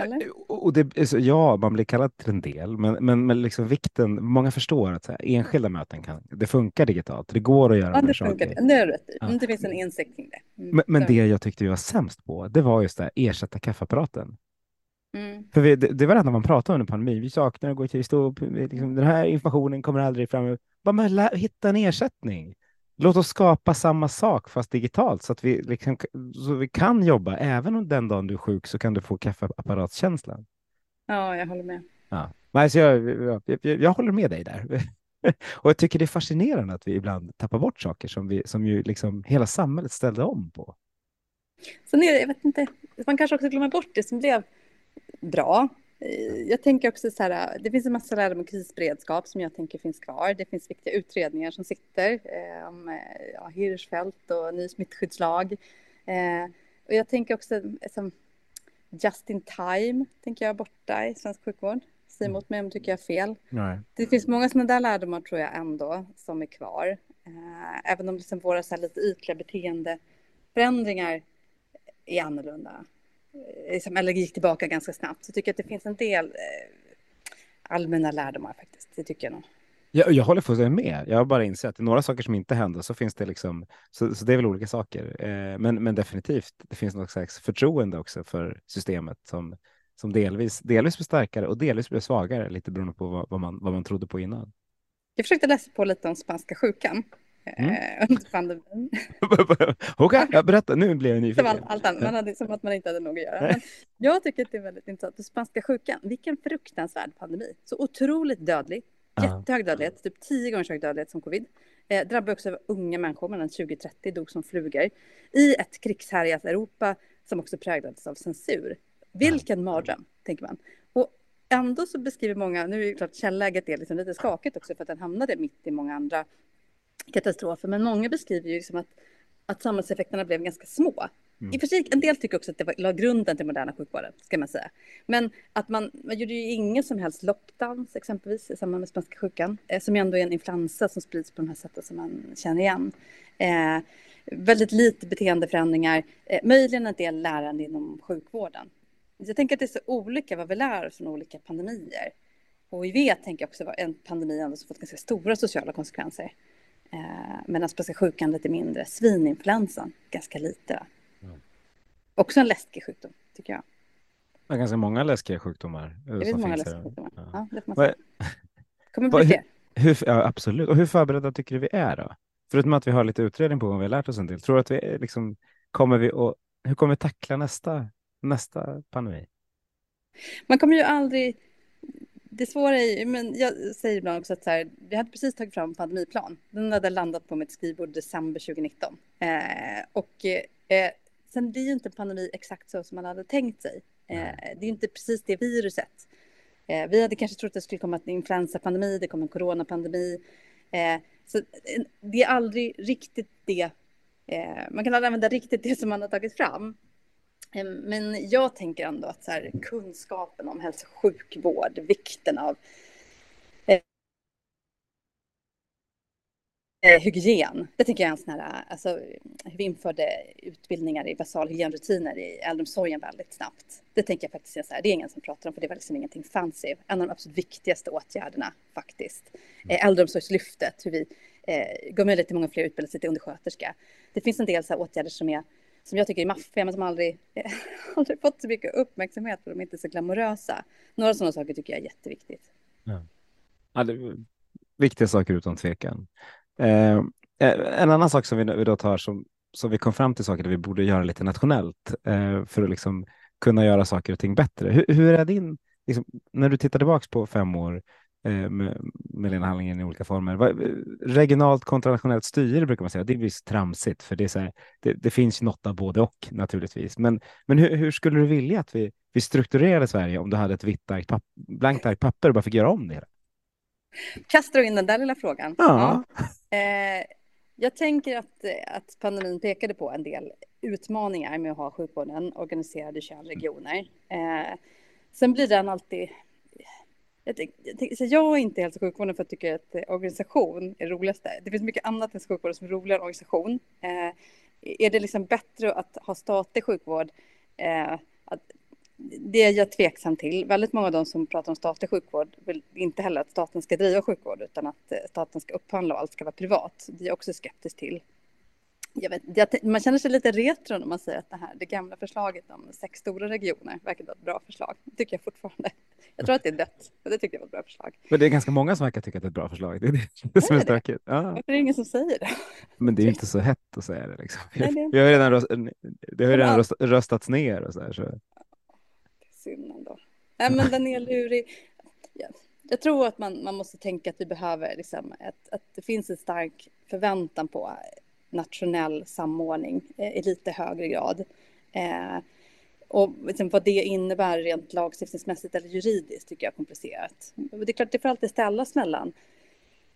Eller? Och det, alltså, ja, man blir kallad till en del, men, men, men liksom vikten, många förstår att här, enskilda möten kan, det funkar digitalt, det går att göra ja, det funkar, saker. Det är rätt ja. Det finns en insikt kring det. Mm. Men, men det jag tyckte vi var sämst på, det var just det ersätta kaffeapparaten. Mm. För vi, det, det var det enda man pratade om under pandemin. Vi saknar att gå till stå liksom, Den här informationen kommer aldrig fram. Bara men, lä, hitta en ersättning. Låt oss skapa samma sak fast digitalt så att vi, liksom, så vi kan jobba. Även om den dagen du är sjuk så kan du få kaffeapparatskänslan. Ja, jag håller med. Ja. alltså jag, jag, jag, jag håller med dig där. och jag tycker det är fascinerande att vi ibland tappar bort saker som, vi, som ju liksom hela samhället ställde om på. Sen är det, jag vet inte, man kanske också glömmer bort det som blev bra. Eh, jag tänker också så här, det finns en massa lärdom om krisberedskap som jag tänker finns kvar. Det finns viktiga utredningar som sitter eh, om eh, ja, Hirschfeldt och ny smittskyddslag. Eh, och jag tänker också som just in time, tänker jag borta i svensk sjukvård. Säg emot mig om tycker jag har fel. Nej. Det finns många sådana där lärdomar tror jag ändå som är kvar. Eh, även om liksom våra så här lite ytliga beteendeförändringar är annorlunda. Liksom, eller gick tillbaka ganska snabbt. Så jag tycker att det finns en del eh, allmänna lärdomar faktiskt. Det tycker jag nog. Jag, jag håller fullständigt med. Jag har bara insett att det är några saker som inte händer så finns det liksom, så, så det är väl olika saker. Eh, men, men definitivt, det finns något slags förtroende också för systemet som, som delvis, delvis blir starkare och delvis blir svagare, lite beroende på vad, vad, man, vad man trodde på innan. Jag försökte läsa på lite om spanska sjukan Mm. Eh, under pandemin. Okej, okay, berätta, nu blir jag nyfiken. Som allt annat, man hade, som att man inte hade något att göra. Men jag tycker att det är väldigt intressant. Den spanska sjukan, vilken fruktansvärd pandemi. Så otroligt dödlig, jättehög dödlighet, typ tio gånger så hög dödlighet som covid. Eh, drabbar också unga människor mellan 20 och 30, dog som flugor. I ett krigshärjat Europa som också präglades av censur. Vilken mardröm, tänker man. Och ändå så beskriver många, nu är det klart källäget är liksom lite skakigt också för att den hamnade mitt i många andra katastrofer, men många beskriver ju liksom att, att samhällseffekterna blev ganska små. Mm. I och för sig, en del tycker också att det var, la grunden till moderna sjukvården, ska man säga. Men att man, man gjorde ju ingen som helst lockdowns, exempelvis, i samband med spanska sjukan, eh, som ju ändå är en influensa som sprids på de här sätten som man känner igen. Eh, väldigt lite beteendeförändringar, eh, möjligen en del lärande inom sjukvården. Jag tänker att det är så olika vad vi lär oss från olika pandemier. HIV tänker jag också var en pandemi som fått ganska stora sociala konsekvenser. Eh, medan spanska sjukan lite mindre. Svininfluensan ganska lite. Mm. Också en läskig sjukdom, tycker jag. Det är ganska många läskiga sjukdomar. Det finns många läskiga sjukdomar. Ja. Ja, det får man. Kommer bli fler. Hur, ja, absolut. Och hur förberedda tycker du vi är då? Förutom att vi har lite utredning på vad vi har lärt oss en del. Tror du att vi liksom, kommer vi att, hur kommer vi tackla nästa, nästa pandemi? Man kommer ju aldrig det svåra är men jag säger ibland också att så här, vi hade precis tagit fram en pandemiplan. Den hade landat på mitt skrivbord december 2019. Eh, och eh, sen blir ju inte pandemi exakt så som man hade tänkt sig. Eh, det är ju inte precis det viruset. Eh, vi hade kanske trott att det skulle komma en influensapandemi, det kom en coronapandemi. Eh, så eh, det är aldrig riktigt det, man kan aldrig använda riktigt det som man har tagit fram. Ehm, men jag tänker ändå att så här, kunskapen om hälso och sjukvård, vikten av Eh, hygien. Det tycker jag är en sån här, alltså, vi införde utbildningar i basal hygienrutiner i äldreomsorgen väldigt snabbt. Det tänker jag faktiskt är så här, det är ingen som pratar om för det var liksom ingenting fancy. En av de absolut viktigaste åtgärderna faktiskt. Eh, äldreomsorgslyftet, hur vi eh, gav möjlighet till många fler utbilda sig till undersköterska. Det finns en del så här åtgärder som är som jag tycker är maffiga men som aldrig, aldrig fått så mycket uppmärksamhet för de är inte så glamorösa. Några sådana saker tycker jag är jätteviktigt. Ja. Ja, det, viktiga saker utan tvekan. Eh, eh, en annan sak som vi, vi då tar som, som vi kom fram till saker där vi borde göra lite nationellt eh, för att liksom kunna göra saker och ting bättre. Hur, hur är din, liksom, när du tittar tillbaka på fem år eh, med, med Lena Hallingen i olika former, regionalt kontra nationellt styre brukar man säga, det är visst tramsigt för det, är så här, det, det finns något av både och naturligtvis. Men, men hur, hur, skulle du vilja att vi, vi strukturerade Sverige om du hade ett vitt ark, papp, blankt ark papper och bara fick göra om det? Kastar du in den där lilla frågan? Ja. ja. Eh, jag tänker att, att pandemin pekade på en del utmaningar med att ha sjukvården organiserad i 21 regioner. Eh, sen blir den alltid... Jag, jag, jag är inte hälso och sjukvården för att jag tycker att eh, organisation är roligaste. Det finns mycket annat än sjukvården som är roligare än organisation. Eh, är det liksom bättre att ha statlig sjukvård? Eh, att det är jag tveksam till. Väldigt många av de som pratar om statlig sjukvård vill inte heller att staten ska driva sjukvård utan att eh, staten ska upphandla och allt ska vara privat. Det är jag också skeptisk till. Jag vet, man känner sig lite retro när man säger att det här det gamla förslaget om sex stora regioner verkar vara ett bra förslag. Det tycker jag fortfarande. Jag tror att det är dött, och det tycker jag var ett bra förslag. Men det är ganska många som verkar tycka att det är ett bra förslag. Det är det som är stökigt. Ja. Varför är det ingen som säger det? Men det är ju inte så hett att säga det. Liksom. Nej, det... Vi har ju redan, röst, det har redan röstats ner och så här. Så synd ändå. Nej, men den är lurig. Ja. Jag tror att man, man måste tänka att vi behöver, liksom, ett, att det finns en stark förväntan på nationell samordning eh, i lite högre grad. Eh, och liksom vad det innebär rent lagstiftningsmässigt eller juridiskt tycker jag är komplicerat. Det är klart, det får alltid ställas mellan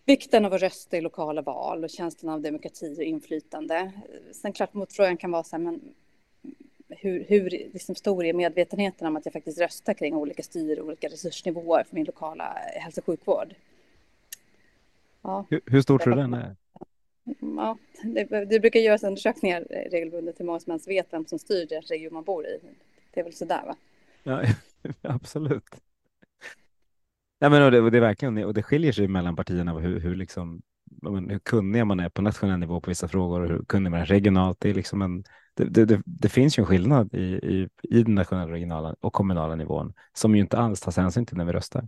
vikten av att rösta i lokala val och känslan av demokrati och inflytande. Sen klart motfrågan kan vara så här, men hur, hur liksom stor är medvetenheten om att jag faktiskt röstar kring olika styr och olika resursnivåer för min lokala hälso och sjukvård? Ja. Hur, hur stor tror du den är? Ja, det, det brukar göras undersökningar regelbundet hur många som ens vet vem som styr den region man bor i. Det är väl sådär va? Ja, absolut. Ja, men och det, och det, är verkligen, och det skiljer sig mellan partierna hur, hur, liksom, hur kunniga man är på nationell nivå på vissa frågor och hur kunnig man är regionalt. Det är liksom en, det, det, det, finns ju en skillnad i, i, i den nationella, regionala och kommunala nivån som ju inte alls tas hänsyn till när vi röstar.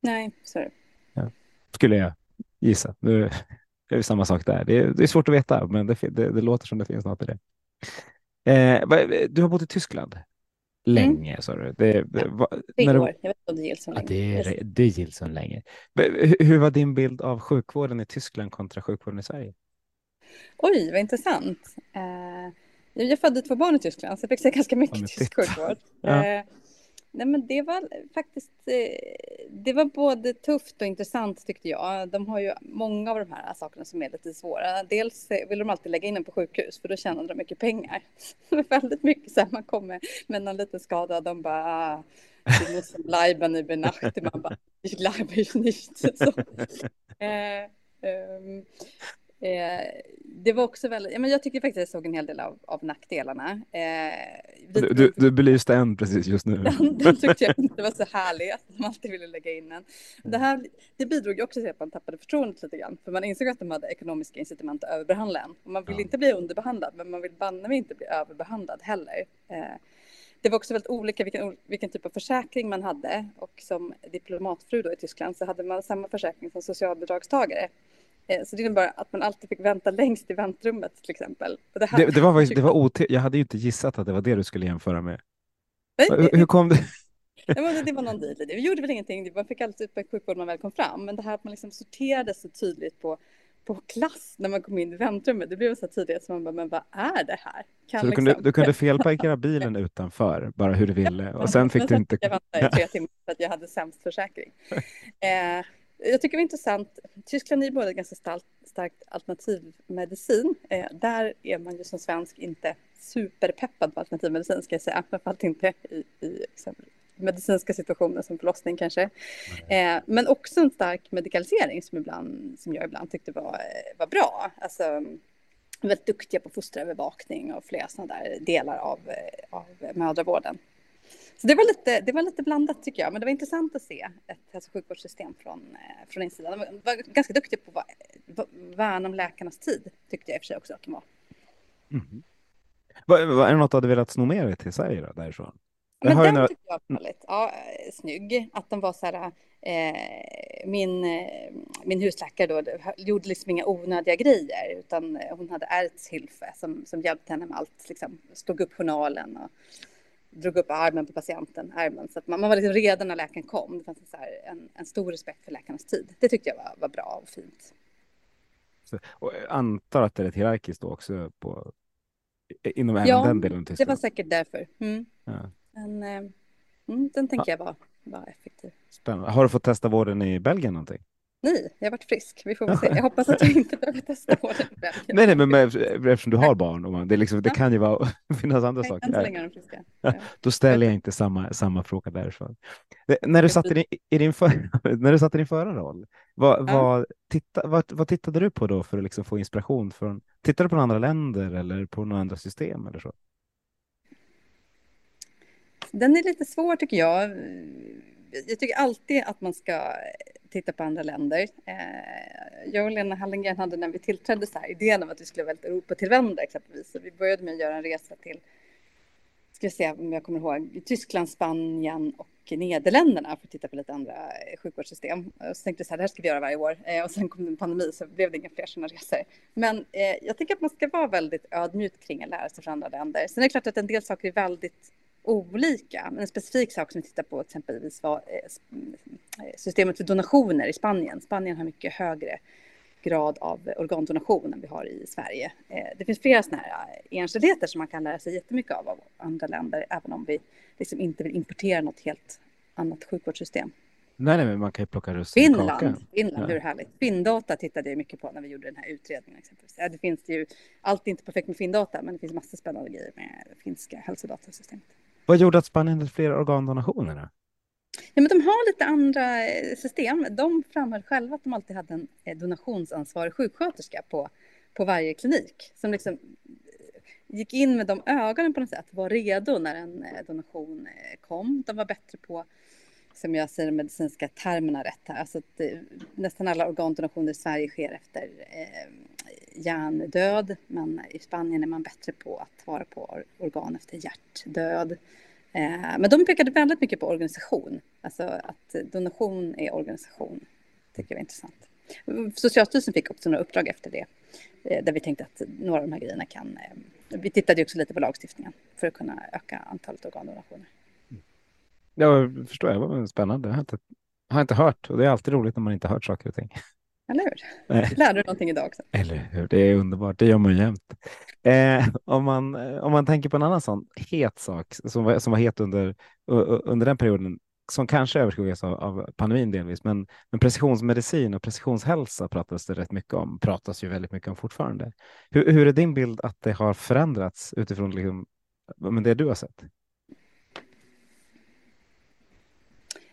Nej, så är det. Ja. Skulle jag gissa. Nu är det samma sak där. Det är, det är svårt att veta, men det, det, låter som det finns något i det. Eh, du har bott i Tyskland länge, mm. sa du. Det, va, när du, år. Jag vet inte om det gills så länge. Ja, det, det gills så länge. Hur var din bild av sjukvården i Tyskland kontra sjukvården i Sverige? Oj, vad intressant. Eh, jag födde två barn i Tyskland, så jag fick se ganska mycket tysk sjukvård. ja. Eh, nej, men det var faktiskt, eh, det var både tufft och intressant tyckte jag. De har ju många av de här sakerna som är lite svåra. Dels eh, vill de alltid lägga in en på sjukhus, för då tjänar de mycket pengar. väldigt mycket så här, man kommer med någon liten skada, de bara, ah, måste bleiben über Nacht. Man bara, ich ich nicht. Så, eh, um, Eh, det var också väldigt, ja, men jag tycker faktiskt jag såg en hel del av, av nackdelarna. Eh, du, du, du belyste en precis just nu. Den, den tyckte jag inte var så härlig, att de alltid ville lägga in en. Det, här, det bidrog också till att man tappade förtroendet lite grann, för man insåg att de hade ekonomiska incitament att överbehandla en. Och man vill ja. inte bli underbehandlad, men man vill banne mig inte bli överbehandlad heller. Eh, det var också väldigt olika vilken, vilken typ av försäkring man hade och som diplomatfru då i Tyskland så hade man samma försäkring som socialbidragstagare. Eh, så det innebar att man alltid fick vänta längst i väntrummet till exempel. Det, här, det, det, var, det var ot jag hade ju inte gissat att det var det du skulle jämföra med. Hur, hur kom det? Ja, men det var någon deal det. Gjorde väl ingenting, man fick alltid upp en sjukvård när man väl kom fram, men det här att man liksom sorterade så tydligt på, på klass när man kom in i väntrummet, det blev så tydligt som man bara, men vad är det här? Kan så du, kunde, liksom... du kunde felparkera bilen utanför, bara hur du ville, och sen fick du inte... Jag väntade i tre timmar för att jag hade sämst försäkring. Eh, jag tycker det är intressant. Tyskland är både ganska starkt, starkt alternativmedicin. Eh, där är man ju som svensk inte superpeppad på alternativmedicin ska jag säga, framförallt inte i, i exempel, medicinska situationer som förlossning kanske. Mm. Eh, men också en stark medikalisering som, ibland, som jag ibland tyckte var, var bra. Alltså, väldigt duktiga på fosterövervakning och flera sådana där delar av, av mödravården. Så det var, lite, det var lite blandat tycker jag, men det var intressant att se ett hälso och sjukvårdssystem från, eh, från insidan. De var ganska duktiga på att värna om läkarnas tid, tyckte jag i och för sig också att de var. Mm. Var, var, är det något du hade velat sno med dig till Sverige då, därifrån? Men den några... tyckte jag var väldigt ja, snygg. Att de var så här, eh, min, eh, min husläkare då gjorde liksom inga onödiga grejer utan hon hade ärvt Hilfe som, som hjälpte henne med allt, liksom, stod upp journalen och drog upp armen på patienten, armen. Så att man, man var liksom redo när läkaren kom. Det fanns en, så en, en stor respekt för läkarnas tid. Det tyckte jag var, var bra och fint. Så, och jag antar att det är ett hierarkiskt då också på, inom även ja, den delen av Tyskland? Det var säkert därför. Mm. Ja. Men, eh, mm, den tänker ja. jag var, var effektiv. Spännande. Har du fått testa vården i Belgien någonting? Nej, jag har varit frisk. Vi får väl se. Jag hoppas att jag inte behöver testa på det. nej, nej, men med, eftersom du har barn, och man, det, liksom, det ja. kan ju vara, finnas andra saker. Än så länge är de friska. Ja. Då ställer jag inte samma, samma fråga därifrån. När du satt i din, i din, för, när du satt i din förra roll, vad, ja. vad, titta, vad, vad tittade du på då för att liksom få inspiration? Från, tittade du på andra länder eller på några andra system eller så? Den är lite svår tycker jag. Jag tycker alltid att man ska titta på andra länder. Eh, jag och Lena Hallengren hade när vi tillträdde så här idén om att vi skulle väldigt Europa-tillvända exempelvis. Så vi började med att göra en resa till, ska vi se om jag kommer ihåg, Tyskland, Spanien och Nederländerna för att titta på lite andra eh, sjukvårdssystem. Och så tänkte jag så här, det här ska vi göra varje år. Eh, och sen kom det en pandemi så blev det inga fler sådana resor. Men eh, jag tycker att man ska vara väldigt ödmjuk kring att lära sig från andra länder. Sen är det klart att en del saker är väldigt olika. Men en specifik sak som vi tittar på exempelvis var eh, eh, systemet för donationer i Spanien. Spanien har mycket högre grad av organdonation än vi har i Sverige. Eh, det finns flera sådana här enskildheter som man kan lära sig jättemycket av av andra länder, även om vi liksom inte vill importera något helt annat sjukvårdssystem. Nej, nej, men man kan ju plocka russin Finland. Finland, ja. hur härligt. Findata tittade jag mycket på när vi gjorde den här utredningen. Exempelvis. Ja, det finns ju, allt är inte perfekt med Findata, men det finns massor spännande grejer med finska hälsodatasystemet. Vad gjorde att Spanien hade fler organdonationer? Då? Ja, men de har lite andra eh, system. De framhöll själva att de alltid hade en eh, donationsansvarig sjuksköterska på, på varje klinik som liksom eh, gick in med de ögonen på något sätt, var redo när en donation kom. De var bättre på, som jag säger de medicinska termerna rätt här, alltså att nästan alla organdonationer i Sverige sker efter eh, hjärndöd, men i Spanien är man bättre på att vara på organ efter hjärtdöd. Eh, men de pekade väldigt mycket på organisation, alltså att donation är organisation. Det tycker jag är intressant. Socialstyrelsen fick också några uppdrag efter det, eh, där vi tänkte att några av de här grejerna kan... Eh, vi tittade också lite på lagstiftningen för att kunna öka antalet organdonationer. Ja, förstår jag. Det var spännande. Jag har inte, har inte hört och det är alltid roligt när man inte hört saker och ting. Eller hur? Nej. Lärde du någonting idag också? Eller hur? Det är underbart. Det gör man jämt. Eh, om, man, om man tänker på en annan sån het sak som var, som var het under, under den perioden som kanske överskuggas av, av pandemin delvis, men, men precisionsmedicin och precisionshälsa pratas det rätt mycket om, pratas ju väldigt mycket om fortfarande. Hur, hur är din bild att det har förändrats utifrån liksom, men det du har sett?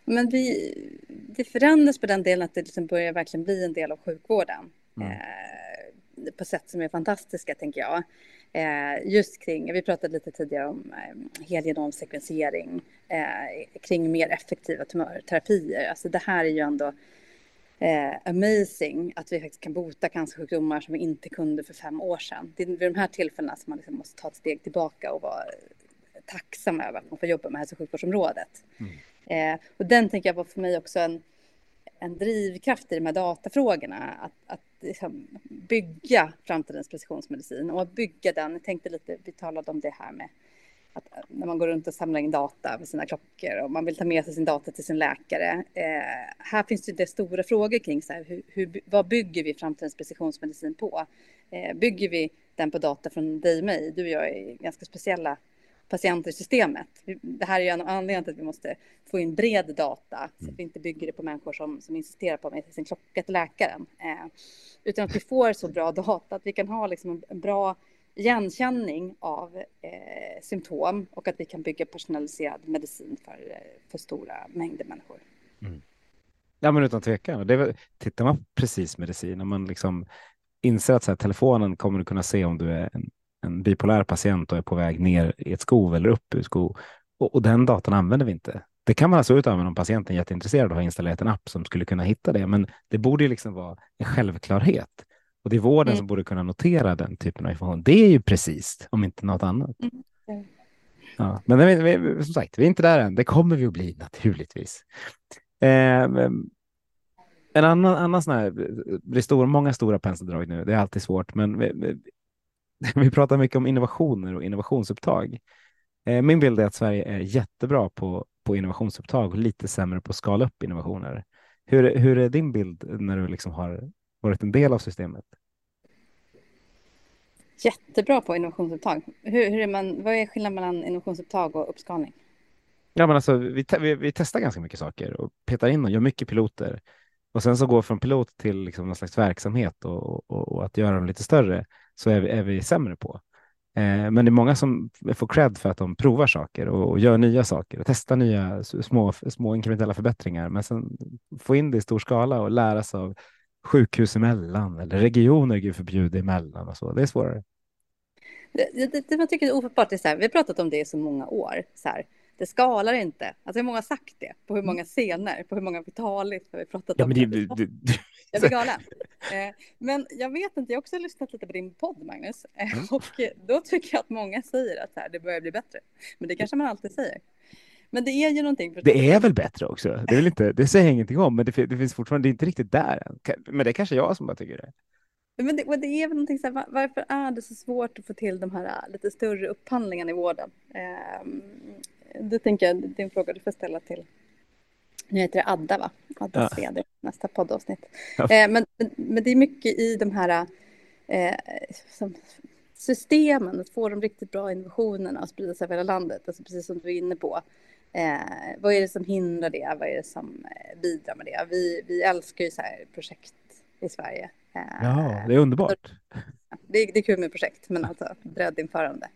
Men vi, det förändras på den delen att det liksom börjar verkligen bli en del av sjukvården. Mm. Eh, på sätt som är fantastiska, tänker jag. Eh, just kring, vi pratade lite tidigare om eh, helgenomsekvensering, eh, kring mer effektiva tumörterapier. Alltså det här är ju ändå eh, amazing att vi faktiskt kan bota cancersjukdomar som vi inte kunde för fem år sedan. Det är vid de här tillfällena som man liksom måste ta ett steg tillbaka och vara tacksam över att man får jobba med hälso och sjukvårdsområdet. Mm. Eh, och den tänker jag var för mig också en, en drivkraft i de här datafrågorna. Att, att liksom bygga framtidens precisionsmedicin och att bygga den. Jag tänkte lite, vi talade om det här med att när man går runt och samlar in data med sina klockor och man vill ta med sig sin data till sin läkare. Eh, här finns det stora frågor kring så här, hur, hur, vad bygger vi framtidens precisionsmedicin på? Eh, bygger vi den på data från dig och mig? Du och jag är ganska speciella patienter i systemet. Det här är ju en anledning till att vi måste få in bred data så att vi inte bygger det på människor som, som insisterar på att med sin klocka till läkaren. Eh, utan att vi får så bra data att vi kan ha liksom en bra igenkänning av eh, symptom och att vi kan bygga personaliserad medicin för, för stora mängder människor. Mm. Ja, men utan tvekan. Det är, tittar man på precis medicin, om man liksom inser att så här, telefonen kommer att kunna se om du är en, en bipolär patient och är på väg ner i ett skov eller upp ur skov. Och, och den datan använder vi inte. Det kan man alltså ut även om patienten är jätteintresserad och har installerat en app som skulle kunna hitta det. Men det borde ju liksom vara en självklarhet. Och det är vården mm. som borde kunna notera den typen av information. Det är ju precis, om inte något annat. Mm. Ja, men vi, som sagt, vi är inte där än. Det kommer vi att bli naturligtvis. Eh, en annan, annan sån här, det är stor, många stora penseldrag nu, det är alltid svårt, men vi, pratar mycket om innovationer och innovationsupptag. Eh, min bild är att Sverige är jättebra på, på innovationsupptag och lite sämre på att skala upp innovationer. Hur, hur är din bild när du liksom har varit en del av systemet? Jättebra på innovationsupptag. Hur, hur är man, vad är skillnaden mellan innovationsupptag och uppskalning? Ja, men alltså, vi, te vi, vi, testar ganska mycket saker och petar in och gör mycket piloter. Och sen så går från pilot till liksom någon slags verksamhet och, och, och att göra dem lite större så är vi, är vi sämre på. Eh, men det är många som får cred för att de provar saker och, och gör nya saker och testar nya små, små inkrementella förbättringar. Men sen få in det i stor skala och lära sig av sjukhus emellan eller regioner, gud förbjude, emellan och så. Det är svårare. Det, det, det man tycker är ofattbart är så här, vi har pratat om det i så många år. Så här, det skalar inte. Alltså hur många har sagt det? På hur många scener? På hur många vitalis har vi pratat ja, om? Men det, det, det, jag blir galen. Eh, men jag vet inte, jag har också lyssnat lite på din podd Magnus. Eh, mm. Och då tycker jag att många säger att här, det börjar bli bättre. Men det kanske man alltid säger. Men det är ju någonting. Det är väl bättre också. Det, är inte, det säger jag ingenting om, men det, det finns fortfarande, det är inte riktigt där än. Men det är kanske jag som bara tycker det. Men det, det är väl någonting så här, varför är det så svårt att få till de här äh, lite större upphandlingarna i vården? Eh, det tänker jag, en fråga du får ställa till nu heter det Adda, va? Addas ja. vd, nästa poddavsnitt. Ja. Eh, men, men det är mycket i de här eh, systemen, att få de riktigt bra innovationerna att sprida sig över hela landet, alltså precis som du är inne på. Eh, vad är det som hindrar det? Vad är det som eh, bidrar med det? Vi, vi älskar ju så här projekt i Sverige. Eh, ja, det är underbart. Det, det är kul med projekt, men alltså breddinförande.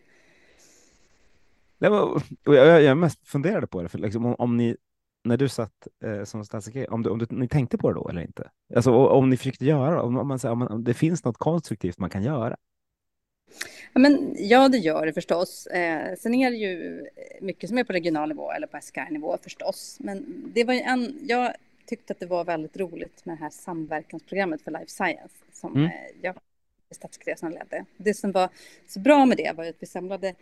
Jag, jag mest funderade på det, för liksom, om, om ni, när du satt eh, som statssekreterare, om, du, om du, ni tänkte på det då eller inte? Alltså om ni försökte göra om, om, man, om, man, om det finns något konstruktivt man kan göra? Ja, men, ja, det gör det förstås. Eh, sen är det ju mycket som är på regional nivå eller på SKR-nivå förstås. Men det var ju en, jag tyckte att det var väldigt roligt med det här samverkansprogrammet för life science som mm. eh, jag statssekreteraren ledde. Det som var så bra med det var att vi samlade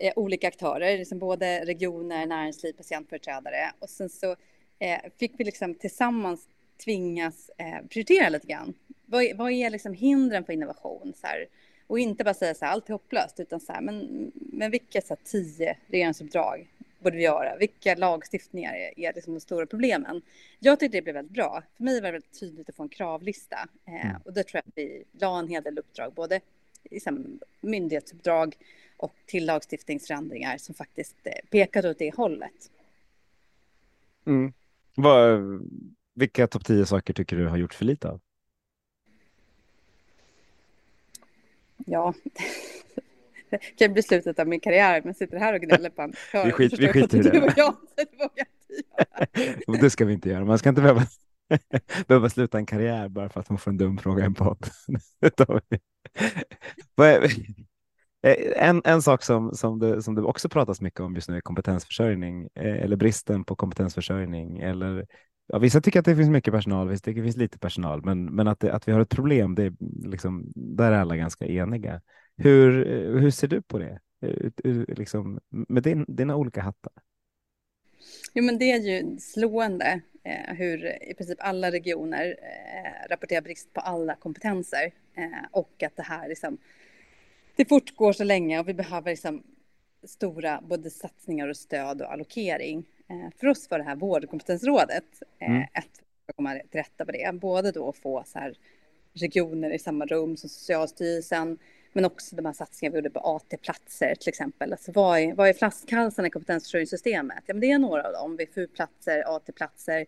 eh, olika aktörer, liksom både regioner, näringsliv, patientföreträdare och sen så eh, fick vi liksom tillsammans tvingas eh, prioritera lite grann. Vad, vad är liksom hindren för innovation? Så här, och inte bara säga så här, allt är hopplöst, utan så här, men, men vilka så här, tio regeringsuppdrag borde vi göra? Vilka lagstiftningar är, är liksom de stora problemen? Jag tyckte det blev väldigt bra. För mig var det väldigt tydligt att få en kravlista. Eh, mm. och det tror jag att vi la en hel del uppdrag, både liksom, myndighetsuppdrag och till lagstiftningsförändringar som faktiskt eh, pekade åt det hållet. Mm. Vad, vilka topp tio saker tycker du har gjort för lite av? Ja, det kan bli slutet av min karriär, men sitter här och gnäller på en Vi, skit, vi skiter i det. Jag, det, det ska vi inte göra. Man ska inte behöva, behöva sluta en karriär bara för att man får en dum fråga i en podd. Eh, en, en sak som, som, det, som det också pratas mycket om just nu är kompetensförsörjning eh, eller bristen på kompetensförsörjning. Eller, ja, vissa tycker att det finns mycket personal, vissa tycker att det finns lite personal, men, men att, det, att vi har ett problem, det är liksom, där är alla ganska eniga. Hur, eh, hur ser du på det? Liksom, med din, dina olika hattar? Jo, men det är ju slående eh, hur i princip alla regioner eh, rapporterar brist på alla kompetenser eh, och att det här liksom, det fortgår så länge och vi behöver liksom stora både satsningar och stöd och allokering. Eh, för oss var det här vårdkompetensrådet eh, mm. ett att komma till rätta med det. Både då att få så här regioner i samma rum som Socialstyrelsen, men också de här satsningarna vi gjorde på AT-platser till exempel. Alltså vad är, vad är flaskhalsarna i kompetensförsörjningssystemet? Ja, men det är några av dem. VFU-platser, AT-platser.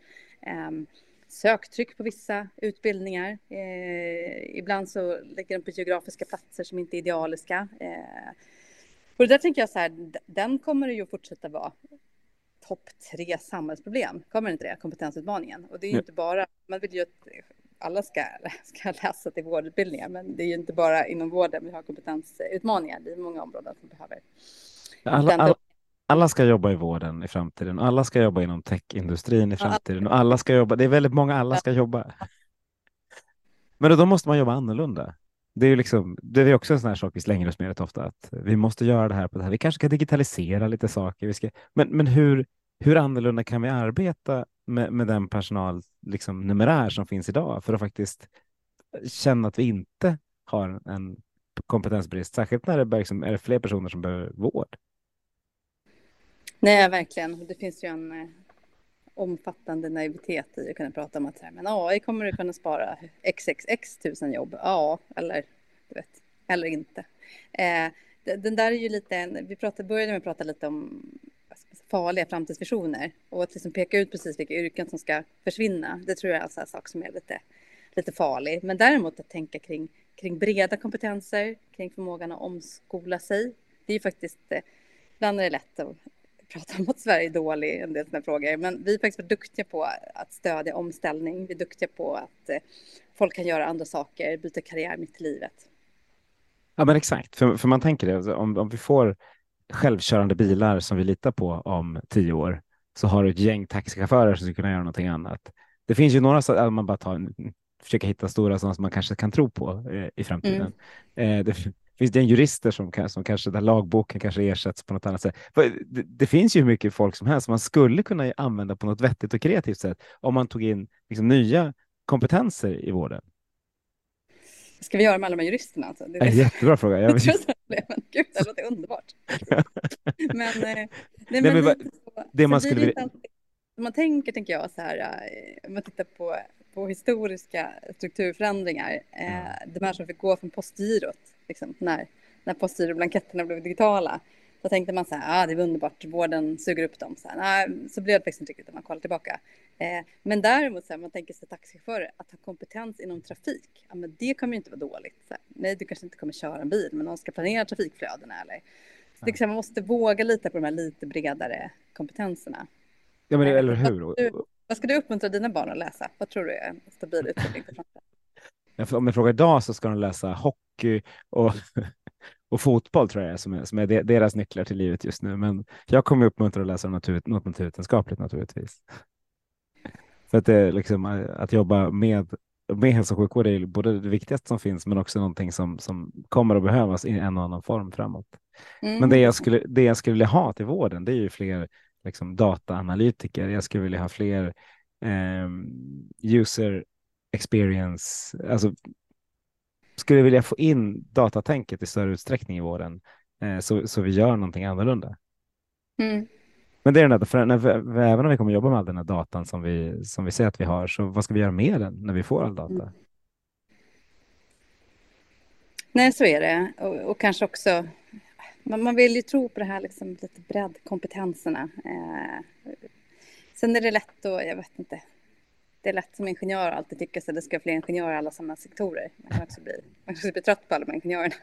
Um, söktryck på vissa utbildningar. Eh, ibland så lägger de på geografiska platser som inte är idealiska. Eh, och där tänker jag så här, den kommer det ju fortsätta vara topp tre samhällsproblem, kommer inte det? Kompetensutmaningen. Och det är ju ja. inte bara, man vill ju att alla ska, ska läsa till vårdutbildningar, men det är ju inte bara inom vården vi har kompetensutmaningar, det är många områden som behöver. Alla, alla, alla ska jobba i vården i framtiden alla ska jobba inom techindustrin i framtiden och alla ska jobba. Det är väldigt många alla ska jobba. Men då måste man jobba annorlunda. Det är ju liksom, det är också en sån här sak vi slänger oss med rätt ofta, att vi måste göra det här på det här. Vi kanske ska digitalisera lite saker. Vi ska, men, men hur, hur annorlunda kan vi arbeta med, med den personal liksom, numerär som finns idag för att faktiskt känna att vi inte har en kompetensbrist, särskilt när det liksom, är fler personer som behöver vård? Nej, verkligen. Det finns ju en eh, omfattande naivitet i att kunna prata om att men AI kommer du kunna spara xxx tusen jobb. Ja, eller du vet, eller inte. Eh, den där är ju lite, vi pratade, började med att prata lite om farliga framtidsvisioner och att liksom peka ut precis vilka yrken som ska försvinna. Det tror jag är en sak som är lite, lite farlig. Men däremot att tänka kring, kring breda kompetenser, kring förmågan att omskola sig. Det är ju faktiskt, eh, ibland är det lätt att prata om att Sverige är dålig i en del sådana frågor, men vi är faktiskt duktiga på att stödja omställning. Vi är duktiga på att eh, folk kan göra andra saker, byta karriär mitt i livet. Ja, men exakt, för, för man tänker det, om, om vi får självkörande bilar som vi litar på om tio år så har du ett gäng taxichaufförer som skulle kunna göra någonting annat. Det finns ju några, om man bara tar, försöker hitta stora sådana som man kanske kan tro på eh, i framtiden. Mm. Eh, det finns det en jurister som, som kanske, där lagboken kanske ersätts på något annat sätt. Det, det, finns ju hur mycket folk som helst som man skulle kunna använda på något vettigt och kreativt sätt om man tog in liksom, nya kompetenser i vården. Ska vi göra med alla de här juristerna? Alltså? Det är en jättebra fråga. Jag men, gud, det låter underbart. men, eh, nej, men, nej, men det man skulle vilja... Man tänker, tänker jag, så här, eh, om man tittar på, på historiska strukturförändringar, eh, mm. de här som fick gå från postgirot, liksom, när, när postgiroblanketterna blev digitala, så tänkte man så här, ah, det är underbart, vården suger upp dem. Så, här, nej, så blev det faktiskt inte riktigt när man kollar tillbaka. Eh, men däremot, så här, man tänker sig taxichaufförer, att ha kompetens inom trafik, ja, men det kommer ju inte vara dåligt. Så här, nej, du kanske inte kommer köra en bil, men någon ska planera trafikflödena eller så det, liksom, man måste våga lita på de här lite bredare kompetenserna. Ja, men eller hur? Vad, du, vad ska du uppmuntra dina barn att läsa? Vad tror du är en stabil utbildning för framtiden? Om jag frågar idag så ska de läsa hockey och och fotboll tror jag är som är, som är deras nycklar till livet just nu. Men jag kommer uppmuntra att läsa natur, något naturvetenskapligt naturligtvis. För att det liksom att jobba med med hälso och sjukvård är både det viktigaste som finns, men också någonting som, som kommer att behövas i en och annan form framåt. Mm. Men det jag, skulle, det jag skulle vilja ha till vården, det är ju fler liksom, dataanalytiker. Jag skulle vilja ha fler eh, user experience, alltså skulle vilja få in datatänket i större utsträckning i vården eh, så, så vi gör någonting annorlunda. Mm. Men det är den där, för när vi, även om vi kommer jobba med all den här datan som vi, som vi säger att vi har, så vad ska vi göra med den när vi får all data? Mm. Nej, så är det. Och, och kanske också, man, man, vill ju tro på det här liksom, lite breddkompetenserna. Eh, sen är det lätt att, jag vet inte, det är lätt som ingenjör att alltid tycka att det ska vara fler ingenjörer i alla samma sektorer. Man kan också bli, man kan också bli trött på alla de ingenjörerna.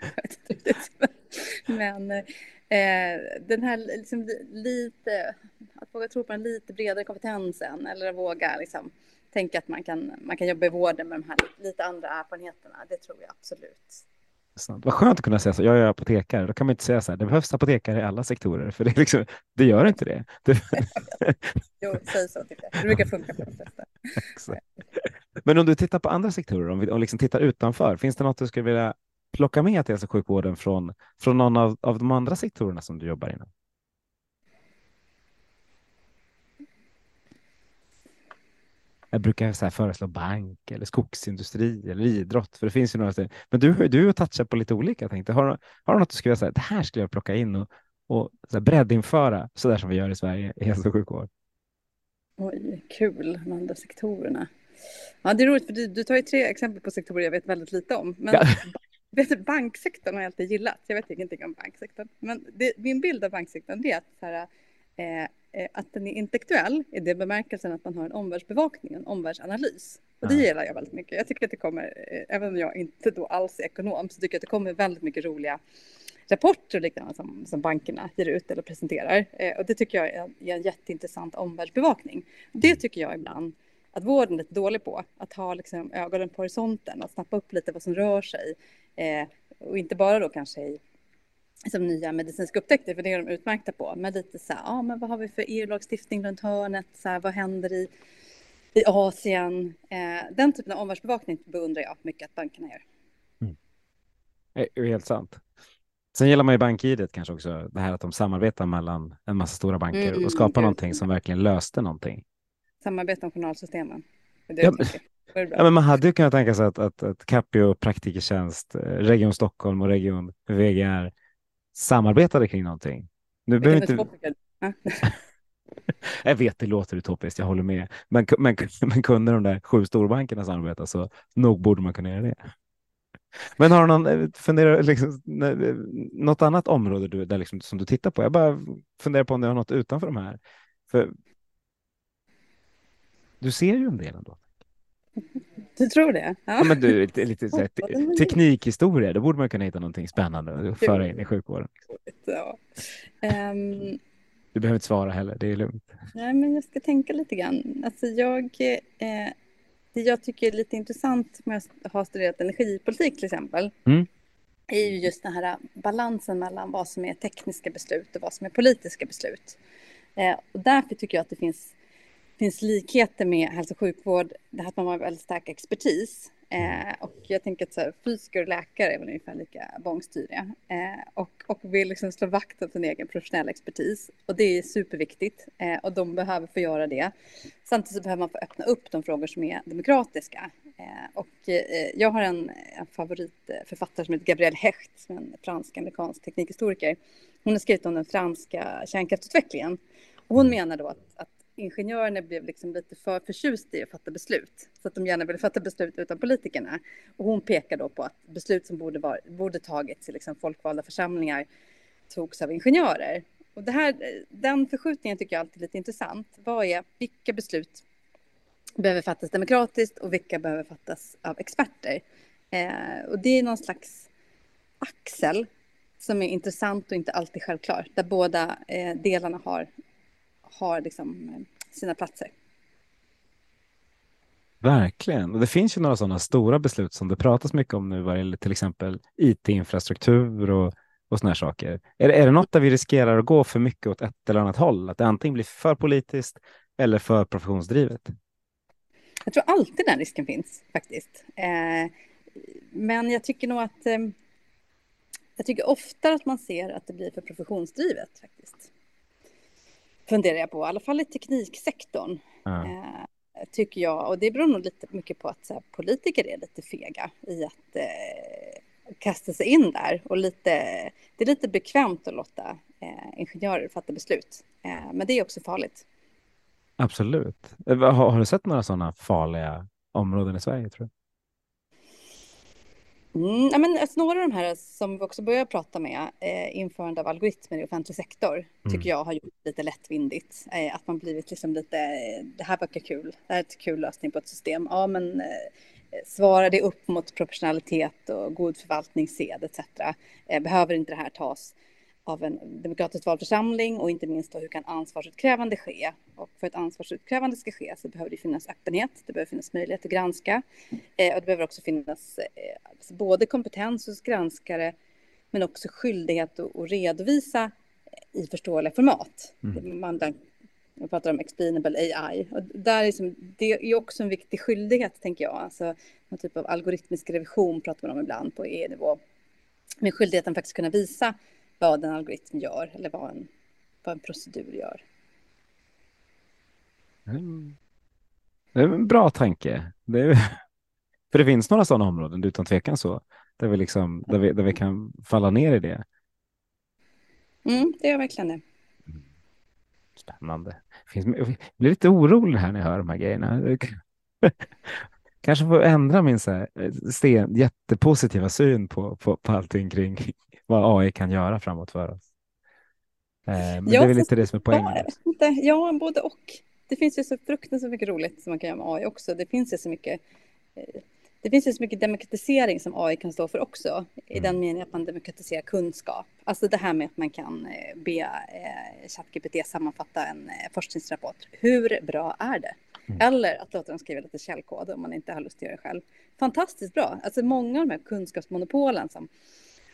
Men eh, den här liksom, lite, att våga tro på den lite bredare kompetensen eller att våga liksom, tänka att man kan, man kan jobba i vården med de här lite andra erfarenheterna, det tror jag absolut vad skönt att kunna säga så. Jag är apotekare. Då kan man inte säga så här. Det behövs apotekare i alla sektorer, för det, liksom, det gör inte det. det... jo, säg så. Tycker jag. Det brukar funka de flesta. Men om du tittar på andra sektorer, om vi om liksom tittar utanför, finns det något du skulle vilja plocka med till hälso och sjukvården från, från någon av, av de andra sektorerna som du jobbar inom? Jag brukar så föreslå bank eller skogsindustri eller idrott, för det finns ju några. Men du, du har touchat på lite olika. Tänkte. Har, har du något du skulle säga, det här skulle jag plocka in och, och så här, breddinföra så där som vi gör i Sverige i hälso och sjukvård? Oj, kul, de andra sektorerna. Ja, det är roligt, för du, du tar ju tre exempel på sektorer jag vet väldigt lite om. Men ja. vet, banksektorn har jag alltid gillat. Jag vet ingenting om banksektorn. Men det, min bild av banksektorn är att så här, eh, att den är intellektuell i det bemärkelsen att man har en omvärldsbevakning, en omvärldsanalys. Och det gillar jag väldigt mycket. Jag tycker att det kommer, eh, även om jag inte då alls är ekonom, så tycker jag att det kommer väldigt mycket roliga rapporter och liknande som, som bankerna ger ut eller presenterar. Eh, och det tycker jag är, är en jätteintressant omvärldsbevakning. Det tycker jag ibland att vården är lite dålig på. Att ha liksom ögonen på horisonten, att snappa upp lite vad som rör sig. Eh, och inte bara då kanske i som nya medicinska upptäckter, för det är de utmärkta på. Men lite så här, ja men vad har vi för EU-lagstiftning runt hörnet? Så här, vad händer i, i Asien? Eh, den typen av omvärldsbevakning beundrar jag mycket att bankerna gör. Det är helt sant. Sen gillar man ju BankID kanske också, det här att de samarbetar mellan en massa stora banker Mm, och skapar gud. någonting som verkligen löste någonting. Samarbete om journalsystemen. Ja. Ja, men man hade ju kunnat tänka sig att, att, att Capio, Praktikertjänst, eh, Region Stockholm och Region VGR samarbetade kring någonting. Nu behöver inte, jag vet det låter utopiskt, jag håller med. Men, men, men kunde de där sju storbankerna samarbeta så nog borde man kunna göra det. Men har du någon, eh, funderar, liksom, eh, något annat område du, där liksom, som du tittar på? Jag bara funderar på om du har något utanför de här. För du ser ju en del ändå. Du tror det? Ja. Ja, men du, lite, lite så här, teknikhistoria, då borde man kunna hitta någonting spännande och föra in i sjukvården. Ja. Ehm, Du behöver inte svara heller, det är lugnt. nej, men jag ska tänka lite grann. Alltså jag, eh, det jag tycker är lite intressant med att ha studerat energipolitik till exempel, Mm. är ju just den här balansen mellan vad som är tekniska beslut och vad som är politiska beslut. Eh, och därför tycker jag att det finns, finns likheter med hälso och sjukvård, det här att man har väldigt stark expertis. Eh, och jag tänker att så här, fysiker och läkare är väl ungefär lika bångstyriga. Eh, och, och vill liksom slå vakt om sin egen professionella expertis. Och det är superviktigt. Eh, och de behöver få göra det. Samtidigt så behöver man få öppna upp de frågor som är demokratiska. Eh, och eh, jag har en, en favoritförfattare som heter Gabrielle Hecht, som är en fransk-amerikansk teknikhistoriker. Hon har skrivit om den franska kärnkraftsutvecklingen. Och hon menar då att, att ingenjörerna blev liksom lite för förtjusta i att fatta beslut. Så att de gärna ville fatta beslut utan politikerna. Och hon pekar då på att beslut som borde, var, borde tagits i liksom folkvalda församlingar togs av ingenjörer. Och det här, den förskjutningen tycker jag alltid är lite intressant. Vad är, vilka beslut behöver fattas demokratiskt och vilka behöver fattas av experter? Eh, och det är någon slags axel som är intressant och inte alltid självklar. Där båda eh, delarna har, har liksom, eh, sina platser. Verkligen. Och det finns ju några sådana stora beslut som det pratas mycket om nu vad gäller till exempel IT-infrastruktur och, och sådana här saker. Är det, är det något där vi riskerar att gå för mycket åt ett eller annat håll? Att det antingen blir för politiskt eller för professionsdrivet? Jag tror alltid den risken finns faktiskt. Eh, men jag tycker nog att eh, jag tycker ofta att man ser att det blir för professionsdrivet faktiskt. Funderar jag på, i alla fall i tekniksektorn. Ja. Eh, tycker jag, och det beror nog lite mycket på att här, politiker är lite fega i att eh, kasta sig in där och lite, det är lite bekvämt att låta eh, ingenjörer fatta beslut. Eh, men det är också farligt. Absolut. Eh, Har, har du sett några sådana farliga områden i Sverige? tror du? Mm, ja, men alltså, några av de här som vi också börjar prata med, eh, införande av algoritmer i offentlig sektor, tycker Mm. jag har gjort lite lättvindigt. Eh, att man blivit liksom lite, eh, det här verkar kul, det här är ett kul lösning på ett system. Ja, men eh, svarar det upp mot proportionalitet och god förvaltningssed etc. Eh, behöver inte det här tas av en demokratiskt vald församling och inte minst då hur kan ansvarsutkrävande ske? Och för att ansvarsutkrävande ska ske så behöver det finnas öppenhet, det behöver finnas möjlighet att granska eh, och det behöver också finnas eh, alltså både kompetens hos granskare men också skyldighet att, att redovisa i förståeliga format. Mm. Man, jag pratar om explainable AI och där är liksom, det är också en viktig skyldighet tänker jag. Alltså, någon typ av algoritmisk revision pratar man om ibland på EU-nivå. Med skyldigheten faktiskt kunna visa vad en algoritm gör eller vad en, vad en procedur gör. Mm. Det är en bra tanke. Det är, för det finns några sådana områden, utan tvekan så, där vi, liksom, där vi, där vi kan falla ner i det. Mm, det gör verkligen det. Spännande. Finns, jag blir lite orolig här när jag hör de här grejerna. Kanske får ändra min så här, eh, sten, jättepositiva syn på, på, på allting kring vad AI kan göra framåt för oss. men ja, det är väl lite det som är poängen. Ja, ja, både och. Det finns ju så fruktansvärt mycket roligt som man kan göra med AI också. Det finns ju så mycket det finns ju så mycket demokratisering som AI kan stå för också, i den mm. meningen att man demokratiserar kunskap. Alltså det här med att man kan eh, be eh, ChatGPT sammanfatta en eh, forskningsrapport. Hur bra är det? Mm. Eller att låta dem skriva lite källkod om man inte har lust att göra det själv. Fantastiskt bra. Alltså många av de här kunskapsmonopolen som,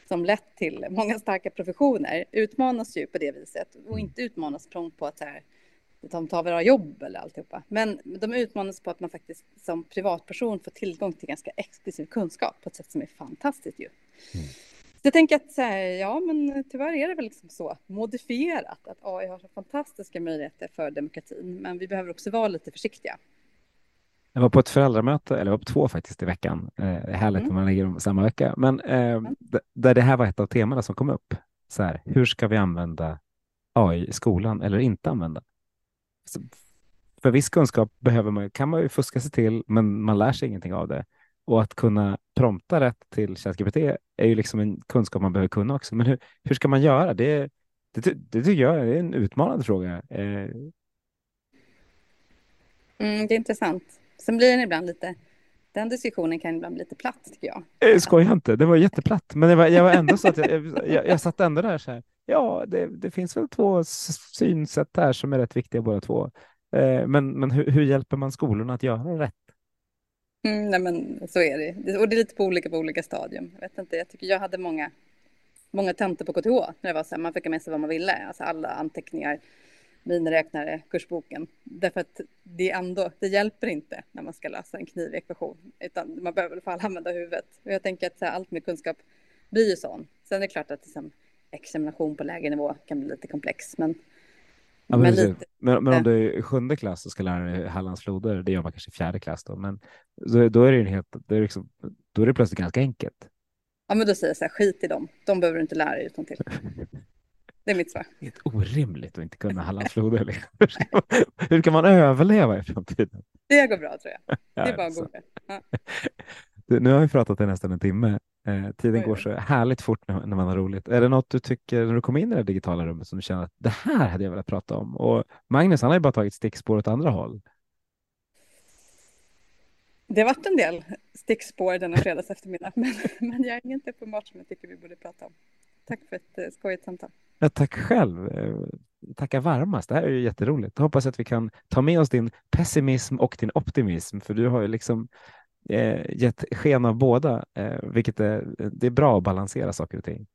som lett till många starka professioner utmanas ju på det viset och mm. inte utmanas prompt på att så här, de tar våra jobb eller alltihopa. Men de utmanas på att man faktiskt som privatperson får tillgång till ganska exklusiv kunskap på ett sätt som är fantastiskt ju. Mm. Så jag tänker att så här, ja, men tyvärr är det väl liksom så modifierat att AI har så fantastiska möjligheter för demokratin, men vi behöver också vara lite försiktiga. Jag var på ett föräldramöte, eller var på två faktiskt i veckan. Eh, härligt mm. när man lägger dem samma vecka, men eh, mm. där det här var ett av temana som kom upp. Så här, hur ska vi använda AI i skolan eller inte använda? för viss kunskap behöver man, kan man ju fuska sig till, men man lär sig ingenting av det. Och att kunna prompta rätt till ChatGPT är ju liksom en kunskap man behöver kunna också. Men hur, hur ska man göra? Det, det, det tycker jag är en utmanande fråga. Eh. Mm, det är intressant. Sen blir den ibland lite, den diskussionen kan ibland bli lite platt tycker jag. Eh, skoja inte, det var jätteplatt. Men var, jag var ändå så att jag, jag, jag satt ändå där så här ja, det, det, finns väl två synsätt här som är rätt viktiga båda två. Eh, men men hur, hur, hjälper man skolorna att göra rätt? Mm, nej, men så är det. Och det är lite på olika på olika stadium. Jag vet inte, jag tycker jag hade många, många tentor på KTH när det var så här, man fick med sig vad man ville, alltså alla anteckningar, miniräknare, kursboken. Därför att det ändå, det hjälper inte när man ska lösa en knivig ekvation, utan man behöver i alla fall använda huvudet. Och jag tänker att här, allt med kunskap blir ju sån. Sen är det klart att liksom, examination på lägre nivå kan bli lite komplex. Men, ja, men, men, lite, men, men om du är i sjunde klass och ska lära dig Hallands floder, det gör man kanske i fjärde klass då, men då, då är det helt, då är det, liksom, då är det plötsligt ganska enkelt. Ja, men då säger jag så här, skit i dem, de behöver du inte lära dig utan till. Det är mitt svar. Det är orimligt att inte kunna Hallands floder. Liksom. Hur kan man överleva i framtiden? Det går bra tror jag. Det är bara att googla. Ja. Nu har vi pratat i nästan en timme. Eh, tiden går så härligt fort när, när, man har roligt. Är det något du tycker när du kommer in i det digitala rummet som du känner att det här hade jag velat prata om? Och Magnus, han har ju bara tagit stickspår åt andra håll. Det varit en del stickspår denna fredags eftermiddag, men, men jag är på mat som jag tycker vi borde prata om. Tack för ett eh, skojigt samtal. Ja, tack själv. Tacka tackar varmast. Det här är ju jätteroligt. Jag hoppas att vi kan ta med oss din pessimism och din optimism, för du har ju liksom eh, gett sken av båda, eh, vilket är, det är bra att balansera saker och ting.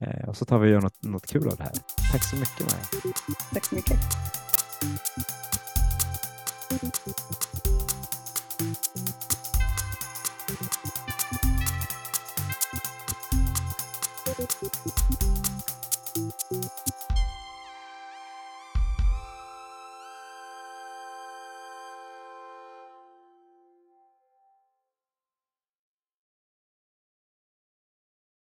Eh, och så tar vi och gör något, något kul av det här. Tack så mycket Maja. Tack så mycket.